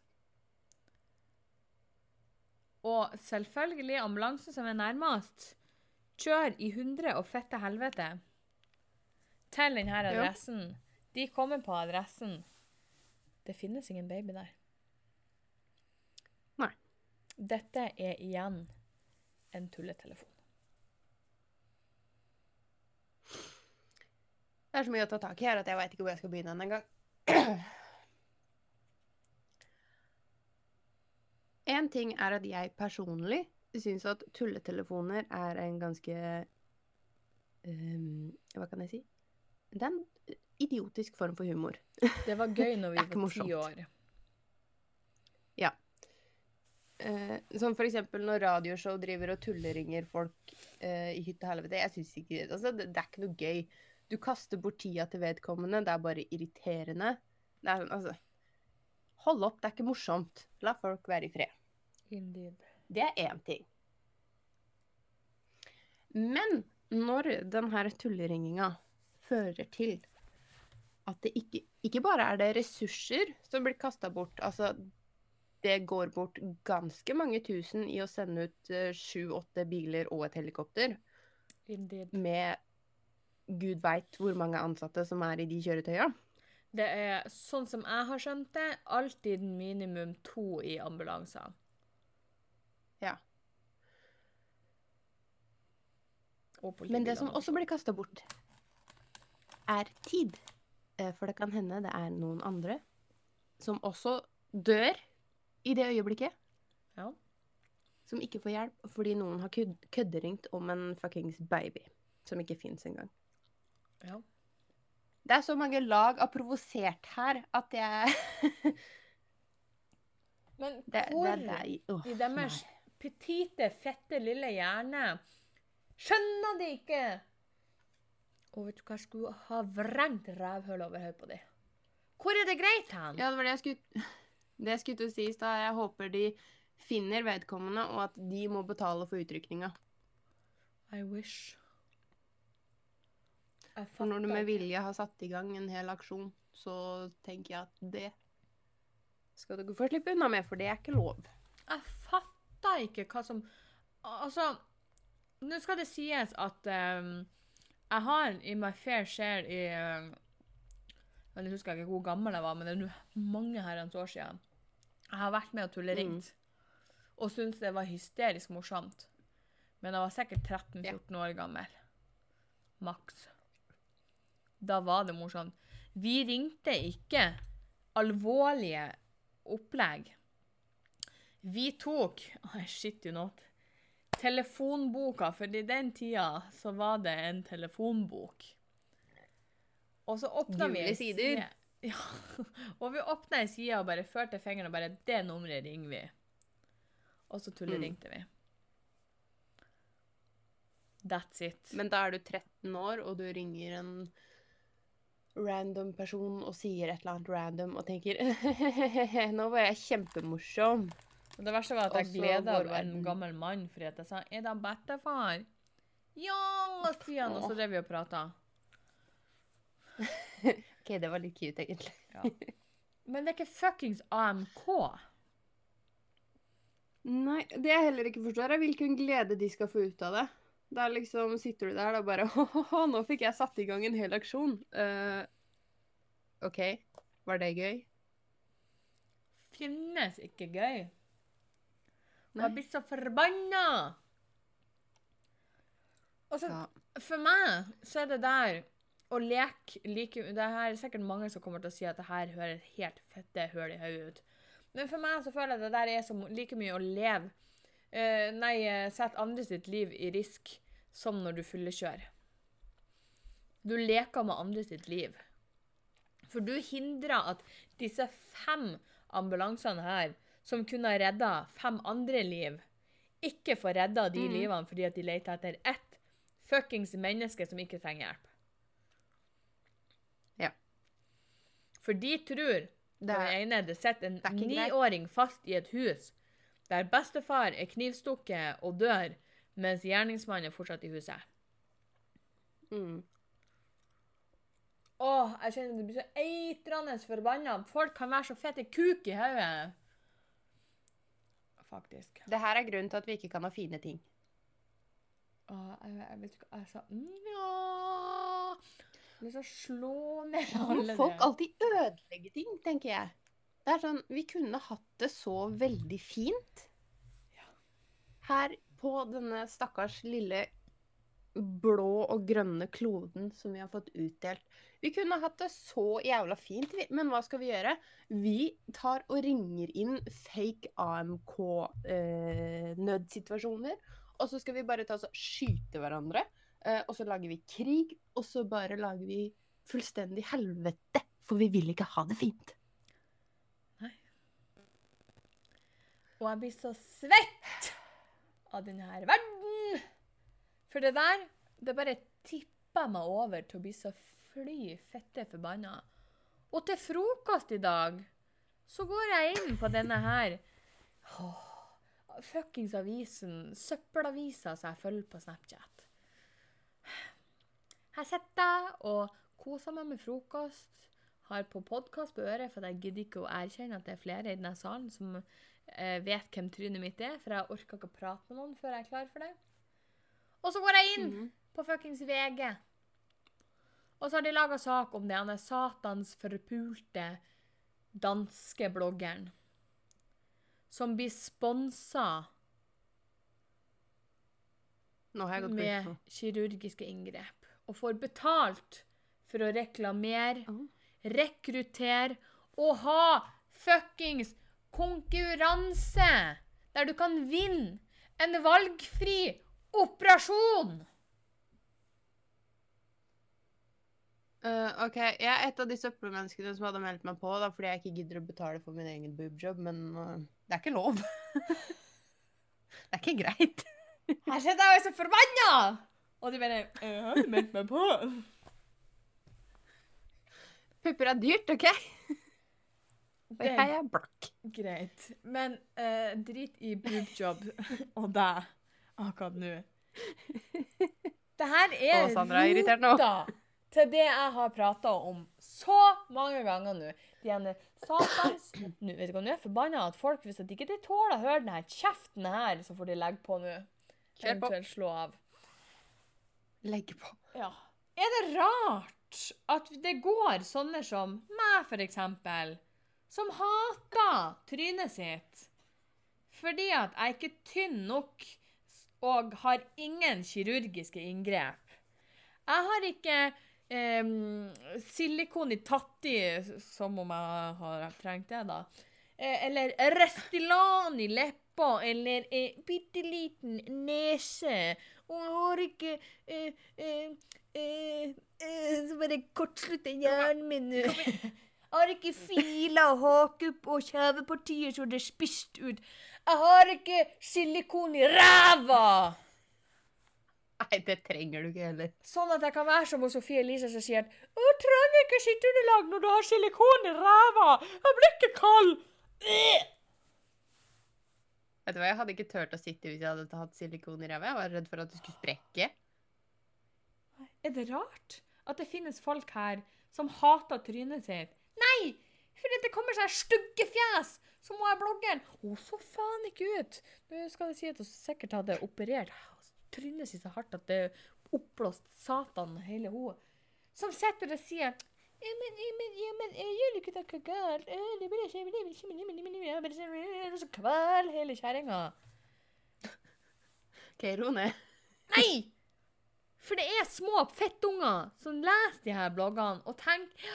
Og selvfølgelig, ambulansen som er nærmest, kjør i hundre og fette helvete til denne adressen. De kommer på adressen. Det finnes ingen baby der. Nei. Dette er igjen en tulletelefon. Det er så mye å ta tak i her at jeg veit ikke hvor jeg skal begynne engang. En ting er at jeg personlig syns at tulletelefoner er en ganske um, Hva kan jeg si? Det er en idiotisk form for humor. Det var gøy når vi var ti morsomt. år. Uh, som for eksempel når radioshow driver og tulleringer folk uh, i hytte og helvete. Jeg syns ikke altså, det, det er ikke noe gøy. Du kaster bort tida til vedkommende. Det er bare irriterende. Det er altså Hold opp, det er ikke morsomt. La folk være i fred. Indeed. Det er én ting. Men når denne tulleringinga fører til at det ikke, ikke bare er det ressurser som blir kasta bort, altså det går bort ganske mange tusen i å sende ut sju-åtte biler og et helikopter Indeed. med gud veit hvor mange ansatte som er i de kjøretøya. Det er, sånn som jeg har skjønt det, alltid minimum to i ambulanser. Ja. Men det som også blir kasta bort, er tid. Eh, For det kan hende det er noen andre som også dør i det øyeblikket. Ja. Som ikke får hjelp fordi noen har kødderingt om en fuckings baby. Som ikke fins engang. Ja. Det er så mange lag av provosert her at jeg Men hvor det, det, oh, i deres nei. petite, fette, lille hjerne skjønner de ikke Og vet du hva, jeg skulle ha vrengt rævhøl over hodet på dem. Hvor er det greit hen? Ja, det var det jeg skulle Det jeg skulle til å si i stad. Jeg håper de finner vedkommende, og at de må betale for utrykninga. I wish. For når du med vilje har satt i gang en hel aksjon, så tenker jeg at det skal dere få slippe unna med, for det er ikke lov. Jeg fatter ikke hva som Altså, nå skal det sies at um, jeg har i my fair share i uh, Jeg husker ikke hvor gammel jeg var, men det er nå mange herrens år siden. Jeg har vært med og tulleringt. Og syntes det var hysterisk morsomt. Men jeg var sikkert 13-14 år gammel. Maks. Da var det morsomt. Vi ringte ikke alvorlige opplegg. Vi tok oh, shit you not. Telefonboka, for i den tida så var det en telefonbok. Og så åpna vi ei side. Ja. Og vi åpna ei side og bare førte fingeren og bare Det nummeret ringer vi. Og så tulleringte vi. That's it. Men da er du 13 år, og du ringer en random person og sier et eller annet random og tenker Nå var jeg kjempemorsom. Og det verste var at jeg gleda meg vår en gammel mann fordi jeg sa 'Er det bestefar?' Ja, sier han, og så drev vi og prata. OK, det var litt cute, egentlig. Men det er ikke fuckings AMK. Nei, det jeg heller ikke forstår, er hvilken glede de skal få ut av det. Da liksom sitter du der og bare Ho-ho-ho, nå fikk jeg satt i gang en hel aksjon. Uh, OK, var det gøy? Finnes ikke gøy. Jeg har blir så forbanna! Altså, så, Ja. for meg så er det der å leke like Det er sikkert mange som kommer til å si at det her høres helt fette høl i hodet ut. Men for meg så føler jeg at det der er som like mye å leve eh, Nei, sett sette andre sitt liv i risk som når du fyllekjører. Du leker med andre sitt liv. For du hindrer at disse fem ambulansene her, som kunne ha redda fem andre liv, ikke får redda de mm. livene fordi at de leter etter ett fuckings menneske som ikke trenger hjelp. Ja. For de tror Det er- det ene det sitter en niåring fast i et hus der bestefar er knivstukket og dør, mens gjerningsmannen er fortsatt i huset. Mm. Åh, jeg kjenner det blir så eitrende forbanna. Folk kan være så fette kuk i hodet. Faktisk. Det her er grunnen til at vi ikke kan ha fine ting. Åh, jeg, jeg vet ikke Jeg sa ja. Jeg vil slå ned alle alle folk alltid ødelegger ting, tenker jeg. Det er sånn, Vi kunne hatt det så veldig fint her på denne stakkars lille blå og grønne kloden som vi har fått utdelt. Vi kunne hatt det så jævla fint, men hva skal vi gjøre? Vi tar og ringer inn fake AMK-nødsituasjoner. og så skal vi bare ta og skyte hverandre. eh, og så lager vi krig, og så bare lager vi fullstendig helvete. For vi vil ikke ha det fint. Og jeg blir så svett av denne verden. For det der, det bare tippa meg over til å bli så fly fette forbanna. Og til frokost i dag, så går jeg inn på denne her oh, fuckings avisen, søppelavisa som jeg følger på Snapchat. Her sitter jeg og koser meg med frokost. Har på podkast på øret, for jeg gidder ikke å erkjenne at det er flere i denne salen som eh, vet hvem trynet mitt er, for jeg orker ikke å prate med noen før jeg er klar for det. Og så går jeg inn Mhm. på fuckings VG. Og så har de laga sak om det. Han er satans forpulte danske bloggeren. Som blir sponsa jeg med kirurgiske inngrep. Og får betalt for å reklamere, Oh. rekruttere og ha fuckings konkurranse! Der du kan vinne en valgfri operasjon! Uh, OK, jeg er et av de søppelmenneskene som hadde meldt meg på da, fordi jeg ikke gidder å betale for min egen boobjob, men uh, det er ikke lov. det er ikke greit. Her sitter jeg og er så forbanna! Og de bare Jeg har meldt meg på. Pupper er dyrt, OK? Det jeg er blakk. Greit. Men eh, drit i boobjob og deg akkurat nå. Det her er rota til det jeg har prata om så mange ganger nå. De ene satans Nå vet du hva, nå er jeg forbanna at folk, hvis de ikke tåler å høre denne kjeften her, så får de legge på nå. Kjør på. Eventuelt slå av. Legge på. Ja. Er det rart at det går sånne som meg, for eksempel, som hater trynet sitt fordi at jeg ikke er tynn nok og har ingen kirurgiske inngrep? Jeg har ikke eh, silikon i tatti, som om jeg har trengt det, da. Eh, Eller Restylan i leppa, eller eh, bitte liten nese. Og jeg har ikke eh, eh, eh, eh, Så bare kortslutter hjernen min. Jeg har ikke filer og hake på kjevepartier så det er spist ut. Jeg har ikke silikon i ræva! Nei, det trenger du ikke heller. Sånn at jeg kan være som Sofie Elise som sier at «Å, du trenger ikke skittunderlag når du har silikon i ræva. Jeg blir ikke kald. Øh! Vet du hva, Jeg hadde ikke turt å sitte hvis jeg hadde hatt silikon i ræva. Jeg var redd for at du skulle sprekke. Er det rart at det finnes folk her som hater trynet sitt? Nei! Fordi det kommer sånne stygge fjes! Så må jeg blogge den! Hun så faen ikke ut! Nå skal det si at hun sikkert hadde operert trynet sitt så hardt at det oppblåste oppblåst satan hele hun. Som sitter og sier ja, men, ja, men, ja, men jeg gjør ikke noe galt. Det er bare ikke- det blir ikke- det er ikke- det er så- er kvel hele kjerringa. OK, ro ned. Nei! For det er små fettunger som leser de her bloggene og tenker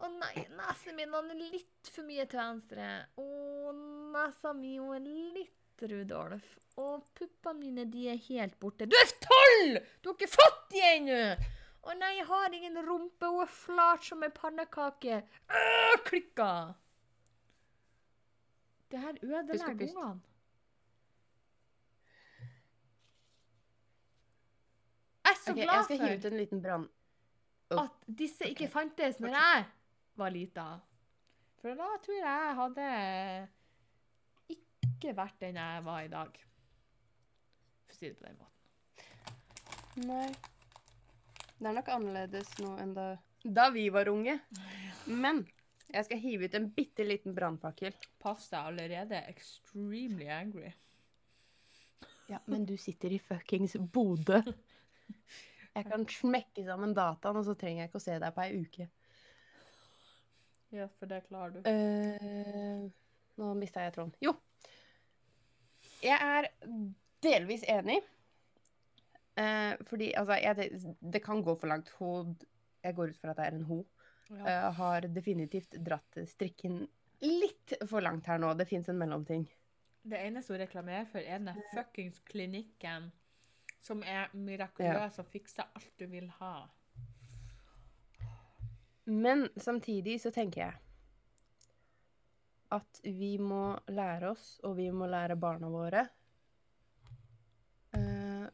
Å nei, nesen min er litt for mye til venstre. Å, nesa mi er litt Rudolf. Og puppene mine de er helt borte. Du er tolv! Du har ikke fått de ennå! Å nei, jeg har ingen rumpe. Hun er flat som ei pannekake. Øh, klikka! Det her ødelegger ungene. Jeg er så glad for! jeg skal hive ut en liten brann... Oh, at disse ikke ok. fantes når jeg var lita. For da tror jeg jeg hadde ikke vært den jeg var i dag. For å si det på den måten. Nei. Det er nok annerledes nå enn da, da vi var unge. Men jeg skal hive ut en bitte liten brannfakkel. Pass deg allerede extremely angry. Ja, men du sitter i fuckings Bodø. Jeg kan smekke sammen dataen, og så trenger jeg ikke å se deg på ei uke. Ja, for det klarer du. Uh, nå mista jeg tråden. Jo. Jeg er delvis enig. Uh, fordi altså jeg, Det kan gå for langt. Hun Jeg går ut fra at det er en ho. Ja. Uh, har definitivt dratt strikken litt for langt her nå. Det fins en mellomting. Det eneste hun reklamerer for, er den fuckings klinikken som er mirakuløs og fikser alt du vil ha. Men samtidig så tenker jeg at vi må lære oss, og vi må lære barna våre eh,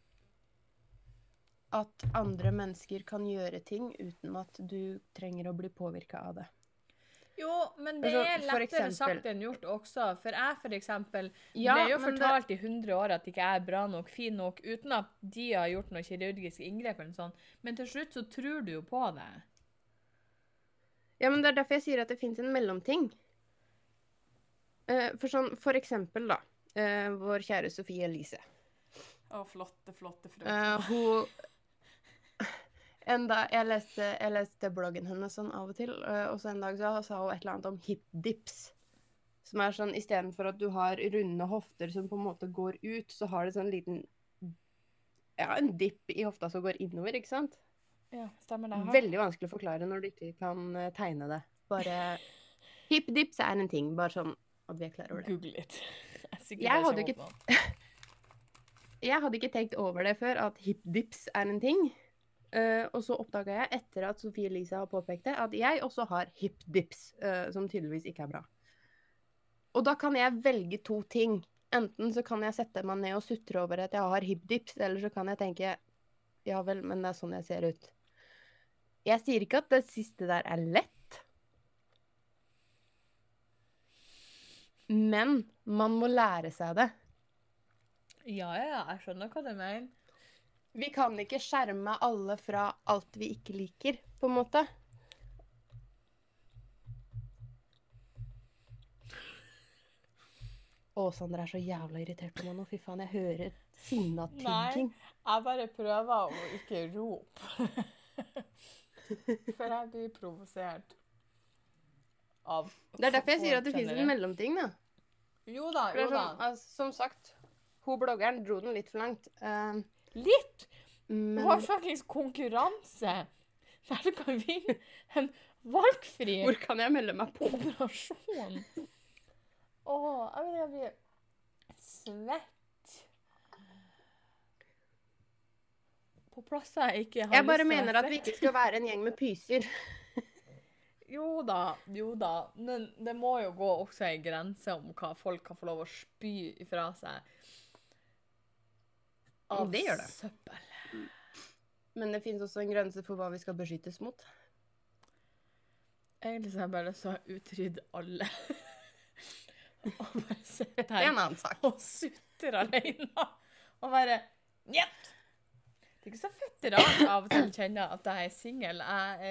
At andre mennesker kan gjøre ting uten at du trenger å bli påvirka av det. Jo, men det Altså, er lettere eksempel- sagt enn gjort også. For jeg, for eksempel, Ja, ble jo fortalt det- i 100 år at ikke jeg er bra nok, fin nok, uten at de har gjort noe kirurgisk inngrep eller sånt. Men til slutt så tror du jo på det. Ja, men det er derfor jeg sier at det fins en mellomting. Eh, for sånn, for eksempel, da. eh, vår kjære Sofie Elise. Å, flotte, flotte frøken. Uh, hun En dag, jeg, leste, jeg leste bloggen hennes sånn av og til, eh, og så en dag så sa hun et eller annet om hip-dips. Som er sånn istedenfor at du har runde hofter som på en måte går ut, så har du sånn liten Ja, en dipp i hofta som går innover, ikke sant? Ja, stemmer det. Veldig vanskelig å forklare når du ikke kan eh, tegne det. Bare Hip-dips er en ting, bare sånn at vi er klar over det. Google litt. Jeg, Jeg hadde ikke- Jeg hadde ikke tenkt over det før, at hip-dips er en ting. Uh, og så oppdaga jeg etter at Sofie Elise har påpekt det, at jeg også har hip-dips, uh, som tydeligvis ikke er bra. Og da kan jeg velge to ting. Enten så kan jeg sette meg ned og sutre over at jeg har hip-dips, eller så kan jeg tenke ja vel, men det er sånn jeg ser ut. Jeg sier ikke at det siste der er lett. Men man må lære seg det. Ja, ja, jeg skjønner hva du mener. Vi kan ikke skjerme alle fra alt vi ikke liker, på en måte. Å, Sander er så jævla irritert på meg nå. Fy faen, jeg hører sinna tigging. Jeg bare prøver å ikke rope. For jeg blir provosert av Det er derfor jeg sier at det finnes en mellomting, da. Jo da, jo da. sånn, altså, som sagt, hun bloggeren dro den litt for langt. Uh, Litt! Men... Hun har faktisk konkurranse der du kan vinne en valgfri hvor kan jeg melde meg på? operasjon. Å, vil jeg blir svett. På plasser jeg ikke har Jeg bare mener at vi ikke skal være en gjeng med pyser. Jo da, jo da. Men det må jo gå også ei grense om hva folk kan få lov å spy ifra seg. Av Det gjør det. søppel. Men det fins også en grense for hva vi skal beskyttes mot. Egentlig så har jeg bare lyst til å utrydde alle. og bare sitte er her og sutre alene. Og bare Njet! Det er ikke så fett rart av og til å kjenne at jeg er singel. Jeg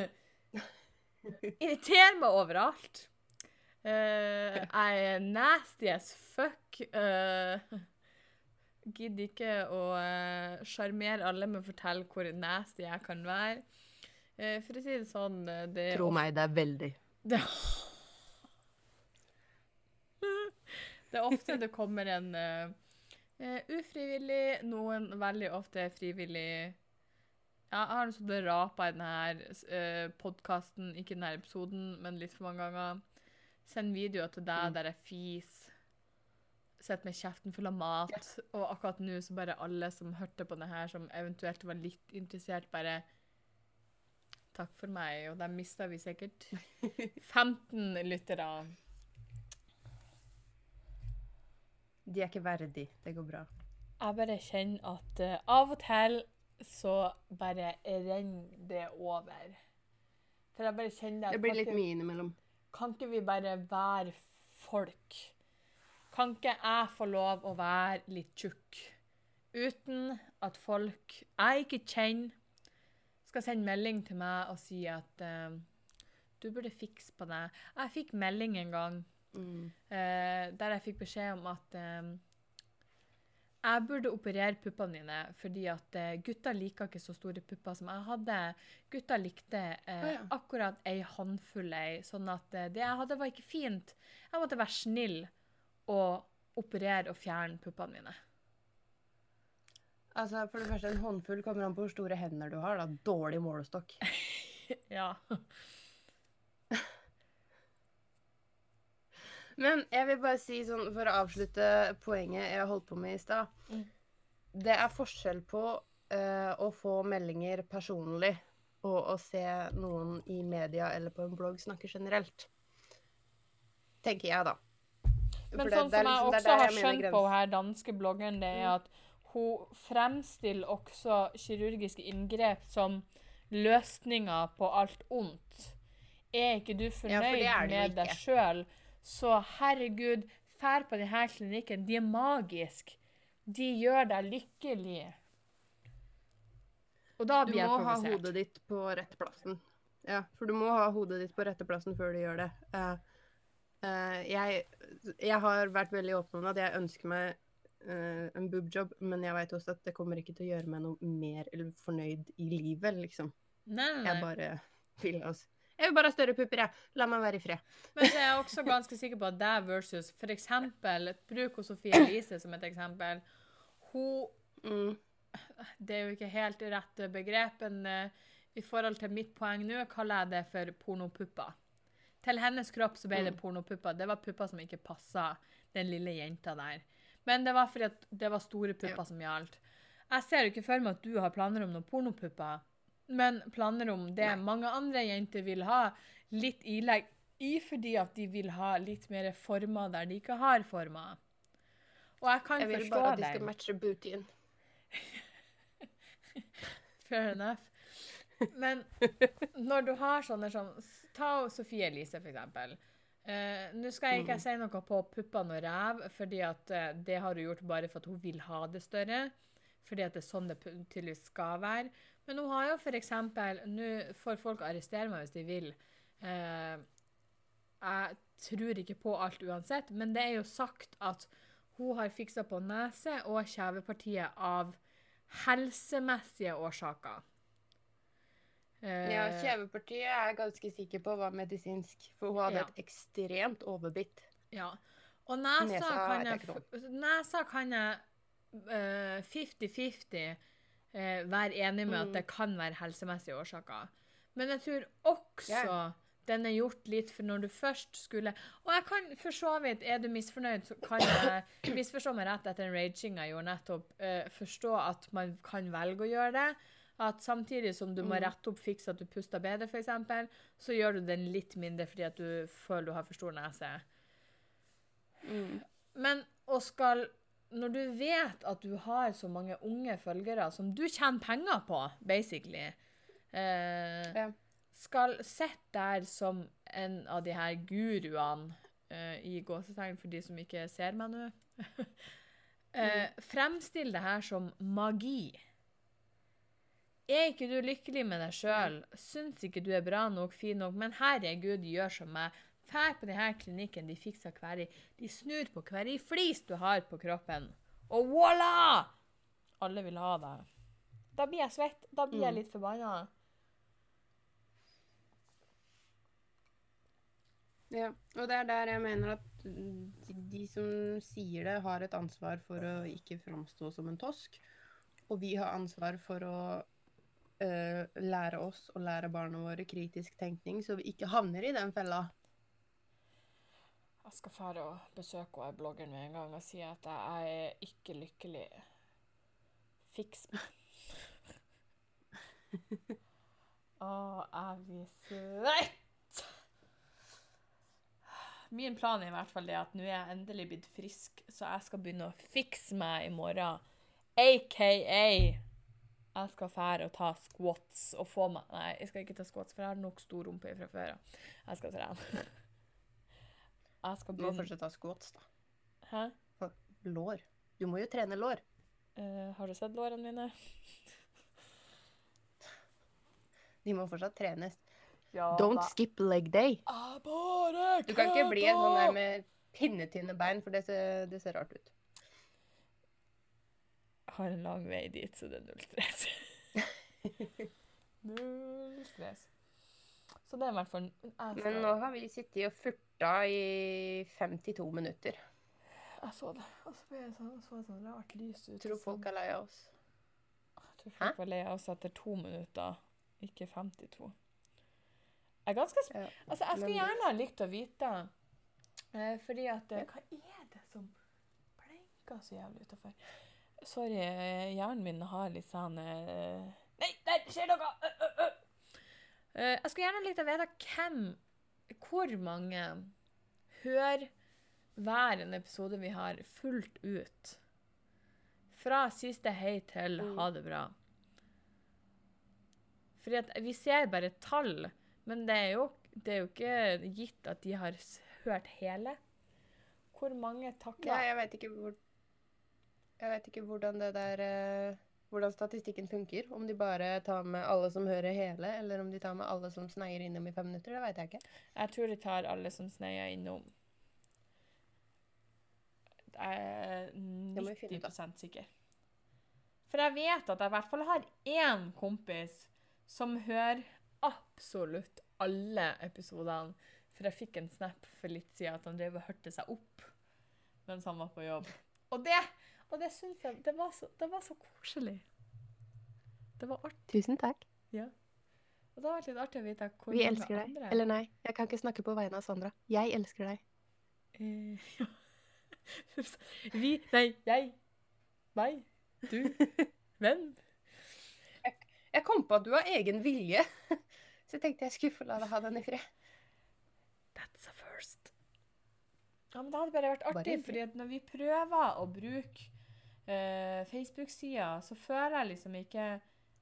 eh, irriterer meg overalt. Eh, jeg er nasty as fuck. Uh, gidder ikke å eh, sjarmere alle med å fortelle hvor nasty jeg kan være. Eh, for å si det sånn eh, det Tro meg, det er veldig. det, det er ofte det kommer en eh, eh, ufrivillig, noen veldig ofte frivillig ja, Jeg har liksom rapa i denne uh, podkasten, ikke denne episoden, men litt for mange ganger. Send videoer til deg Mm. der jeg fis. Sitter med kjeften full av mat. Og akkurat nå så bare alle som hørte på det her, som eventuelt var litt interessert, bare Takk for meg. Og der mista vi sikkert 15 lyttere. De er ikke verdig. Det går bra. Jeg bare kjenner at uh, av og til så bare renner det over. For jeg bare kjenner at Det blir litt mye innimellom. Kan ikke vi bare være folk? Kan ikke jeg få lov å være litt tjukk? Uten at folk jeg ikke kjenner, skal sende melding til meg og si at uh, du burde fikse på det. Jeg fikk melding en gang Mm. eh, der jeg fikk beskjed om at eh, jeg burde operere puppene mine, fordi at eh, gutter liker ikke så store pupper som jeg hadde. Gutter likte eh, Å, ja. akkurat ei håndfull ei, sånn at eh, det jeg hadde var ikke fint. Jeg måtte være snill og operere og fjerne puppene mine. Altså, For det første, en håndfull kommer an på hvor store hender du har. da. Dårlig målestokk. Ja. Men jeg vil bare si sånn, for å avslutte poenget jeg holdt på med i stad Mm. Det er forskjell på uh, å få meldinger personlig og å se noen i media eller på en blogg snakke generelt. Tenker jeg, da. Men sånn det som jeg liksom- også har skjønt på her danske bloggeren, det er at hun fremstiller også kirurgiske inngrep som løsninger på alt ondt. Er ikke du Ja, fornøyd for det er det med deg ikke. sjøl, så herregud, fær på denne klinikken. De er magiske. De gjør deg lykkelig. Og da blir jeg må ha hodet ditt på rette plassen. Ja, for du må ha hodet ditt på rette plassen før du gjør det. Uh, uh, jeg, jeg har vært veldig åpen om at jeg ønsker meg uh, en boobjob, men jeg vet også at det kommer ikke til å gjøre meg noe mer fornøyd i livet, liksom. Nei, nei, Jeg bare vil altså. Jeg vil bare ha større pupper, jeg. La meg være i fred. Men så er jeg også ganske sikker på at det versus eksempel, bruk Sofie Elise som et eksempel. Hun Mm. Det er jo ikke helt rett begrep, men eh, i forhold til mitt poeng nå kaller jeg det for pornopupper. Til hennes kropp så ble det Mm. pornopupper. Det var pupper som ikke passa den lille jenta der. Men det var fordi det var store pupper Ja. som gjaldt. Jeg ser jo ikke for meg at du har planer om noen pornopupper, men planer om det Nei. mange andre jenter vil ha. Litt ilegg i fordi at de vil ha litt mer former der de ikke har former. Og jeg kan Jeg vil bare at de skal matche bootyen. Fair enough. Men når du har sånne som Ta Sofie Elise, for eksempel. Uh, Nå skal jeg ikke Mhm. si noe på puppene og ræv, fordi at eh, det har hun gjort bare for at hun vil ha det større. fordi at det er sånn det tydeligvis skal være. Men hun har jo eksempel Nå får folk arrestere meg hvis de vil. Eh, jeg tror ikke på alt uansett, men det er jo sagt at hun har fiksa på nese og kjevepartiet av helsemessige årsaker. Eh, Ja, kjevepartiet er jeg ganske sikker på var medisinsk, for hun hadde Ja. et ekstremt overbitt. Ja. Og nesa, Nesa kan jeg, nesa kan jeg eh, 50-50 eh, være enig med Mm. at det kan være helsemessige årsaker. Men jeg tror også yeah. den er gjort litt for når du først skulle Og jeg kan for så vidt, er du misfornøyd, så kan jeg misforstå meg rett etter den raginga jeg gjorde nettopp, eh, forstå at man kan velge å gjøre det. At samtidig som du må Mm. rette opp fikse at du puster bedre, f.eks., så gjør du den litt mindre fordi at du føler du har for stor nese. Mm. Men og skal Når du vet at du har så mange unge følgere som du tjener penger på, basically eh, Ja. Skal sitte der som en av de her guruene eh, i gåsetegn for de som ikke ser meg nå eh, Fremstille det her som magi. Er ikke du lykkelig med deg sjøl? Syns ikke du er bra nok, fin nok? Men herregud, gjør som meg. Fær på denne klinikken, de fikser hver i De snur på hver i flis du har på kroppen. Og voilà! Alle vil ha deg. Da blir jeg svett. Da blir jeg Mm. litt forbanna. Ja, og det er der jeg mener at de, de som sier det, har et ansvar for å ikke framstå som en tosk. Og vi har ansvar for å uh, lære oss og lære barna våre kritisk tenkning, så vi ikke havner i den fella. Jeg skal fære og besøke henne bloggeren med en gang og si at jeg er ikke lykkelig. Fiks meg. Å, jeg blir svett! Min plan er i hvert fall det at nå er jeg endelig blitt frisk, så jeg skal begynne å fikse meg i morgen. AKA jeg skal fære og ta squats og få meg Nei, jeg skal ikke ta squats, for jeg har nok stor rumpe fra før av. Jeg skal trene. Jeg skal Du må begynne først ta squats, da. Hæ? Lår. Du må jo trene lår. Eh, har du sett lårene mine? De må fortsatt trenes. Ja, Don't skip leg day. Bare Du kan ikke bli en sånn der med pinnetynne bein, for det ser, det ser rart ut. Jeg har en lang vei dit, så det er null stress. null stress. Så det er i hvert fall skal- Men nå har vi sittet og furta i 52 minutter. Jeg så det. Og så ble det sånn, så et sånn rart lys ut. Tror folk er lei av oss. Jeg tror folk var lei av oss etter to minutter, ikke 52. Jeg er ganske sp Ja. Altså, jeg skulle gjerne ha likt å vite eh, Fordi at ja. Hva er det som blinker så jævlig utafor? Sorry, eh, hjernen min har litt sånn eh, Nei, der skjer noe! Uh, øh. Eh, jeg skulle gjerne likt å vite hvem Hvor mange hører hver en episode vi har, fullt ut. Fra siste hei til Mm. ha det bra. Fordi at vi ser bare tall, men det er jo, det er jo ikke gitt at de har hørt hele. Hvor mange takler jeg vet ikke hvor Jeg vet ikke hvordan det der eh, Hvordan statistikken funker. Om de bare tar med alle som hører hele, eller om de tar med alle som sneier innom i fem minutter. Det vet jeg ikke. Jeg tror de tar alle som sneier innom. Jeg er må vi finne ut 90% sikker. For jeg vet at jeg i hvert fall har én kompis som hører absolutt alle episodene. For jeg fikk en snap for litt siden at han drev og hørte seg opp mens han var på jobb. Og det, og det syns jeg det var, så, det var så koselig. Det var artig. Tusen takk. Ja. Og det har vært litt artig å vite hvor Vi elsker deg. andre Eller nei, jeg kan ikke snakke på vegne av Sandra. Jeg elsker deg. Eh, ja. Vi Nei, jeg. Meg. Du. Hvem? Jeg kom på at du har egen vilje, så jeg tenkte jeg skulle få la deg ha den i fred. That's a first. Ja, men det hadde bare vært artig, at når vi prøver å bruke eh, Facebook-sida, så føler jeg liksom ikke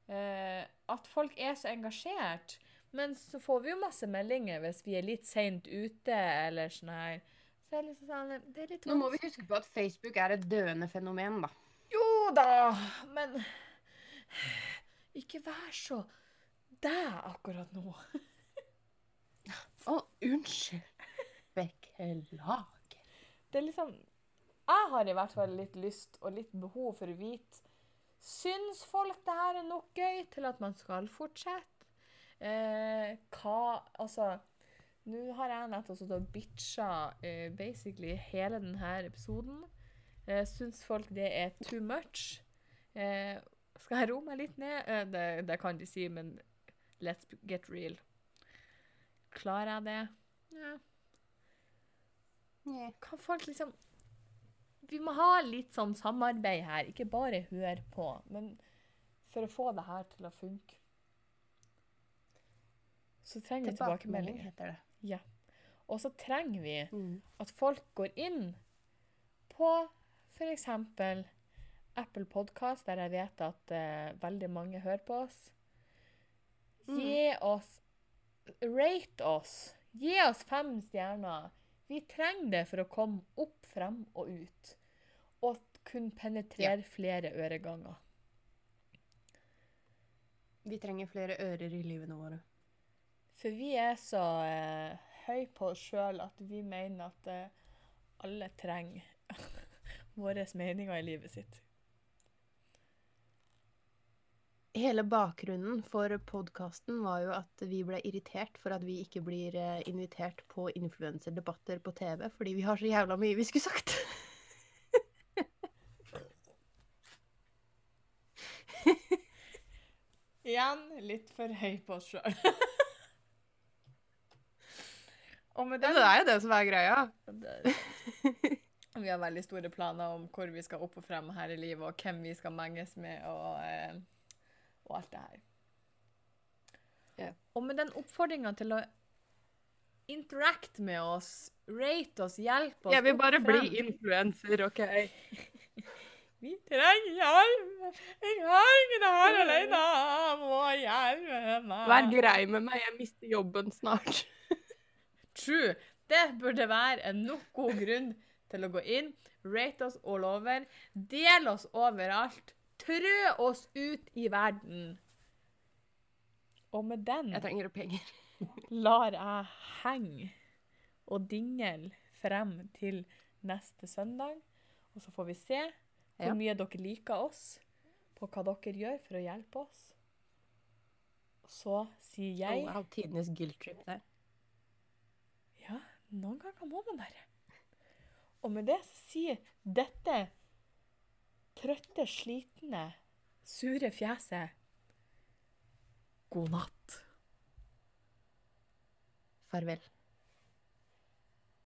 eh, at folk er så engasjert. Men så får vi jo masse meldinger hvis vi er litt seint ute, eller sånn her. Så er liksom sånn Det er litt Nå må vi huske på at Facebook er et døende fenomen, da. Jo da, men Ikke vær så deg akkurat nå. Å, unnskyld. Beklager. Det er liksom Jeg har i hvert fall litt lyst og litt behov for å vite Syns folk det her er nok gøy til at man skal fortsette? Eh, hva Altså Nå har jeg nettopp sittet og bitcha eh, basically hele denne episoden. Eh, syns folk det er too much? Eh, skal jeg roe meg litt ned? Eh, det, det kan de si, men let's get real. Klarer jeg det? Ja. Kan folk liksom Vi må ha litt sånn samarbeid her, ikke bare høre på, men for å få det her til å funke. Så trenger vi Tilbakemelding tilbakemeldinger. heter det. Ja. Og så trenger vi Mm. at folk går inn på f.eks. Apple Podcast, der jeg vet at uh, veldig mange hører på oss. Gi oss Rate oss. Gi oss fem stjerner. Vi trenger det for å komme opp, frem og ut. Og kunne penetrere flere øreganger. Vi trenger flere ører i livene våre. For vi er så eh, høy på oss sjøl at vi mener at eh, alle trenger våre meninger i livet sitt. Hele bakgrunnen for podkasten var jo at vi ble irritert for at vi ikke blir eh, invitert på influenserdebatter på TV, fordi vi har så jævla mye vi skulle sagt. Igjen litt for høy på oss sjøl. Med Det er jo det som er greia. Vi har veldig store planer om hvor vi skal opp og frem her i livet, og hvem vi skal menges med, og, eh, og alt det her. Yeah. Og med den oppfordringa til å interact med oss, rate oss, hjelpe oss Jeg vil bare bli influenser, OK? Vi trenger hjelp! Jeg har ikke det her alene! Må hjelpe meg! Vær grei med meg, jeg mister jobben snart. True. Det burde være en nok god grunn til å gå inn, rate oss all over, del oss overalt, trø oss ut i verden. Og med den Jeg trenger penger. lar jeg henge og dingle frem til neste søndag. Og så får vi se hvor mye dere liker oss, på hva dere gjør for å hjelpe oss. Så sier jeg Oh, wow, tidenes guilt trip der. Ja, noen ganger må man bare. Og med det så sier dette trøtte, slitne, sure fjeset god natt. Farvel.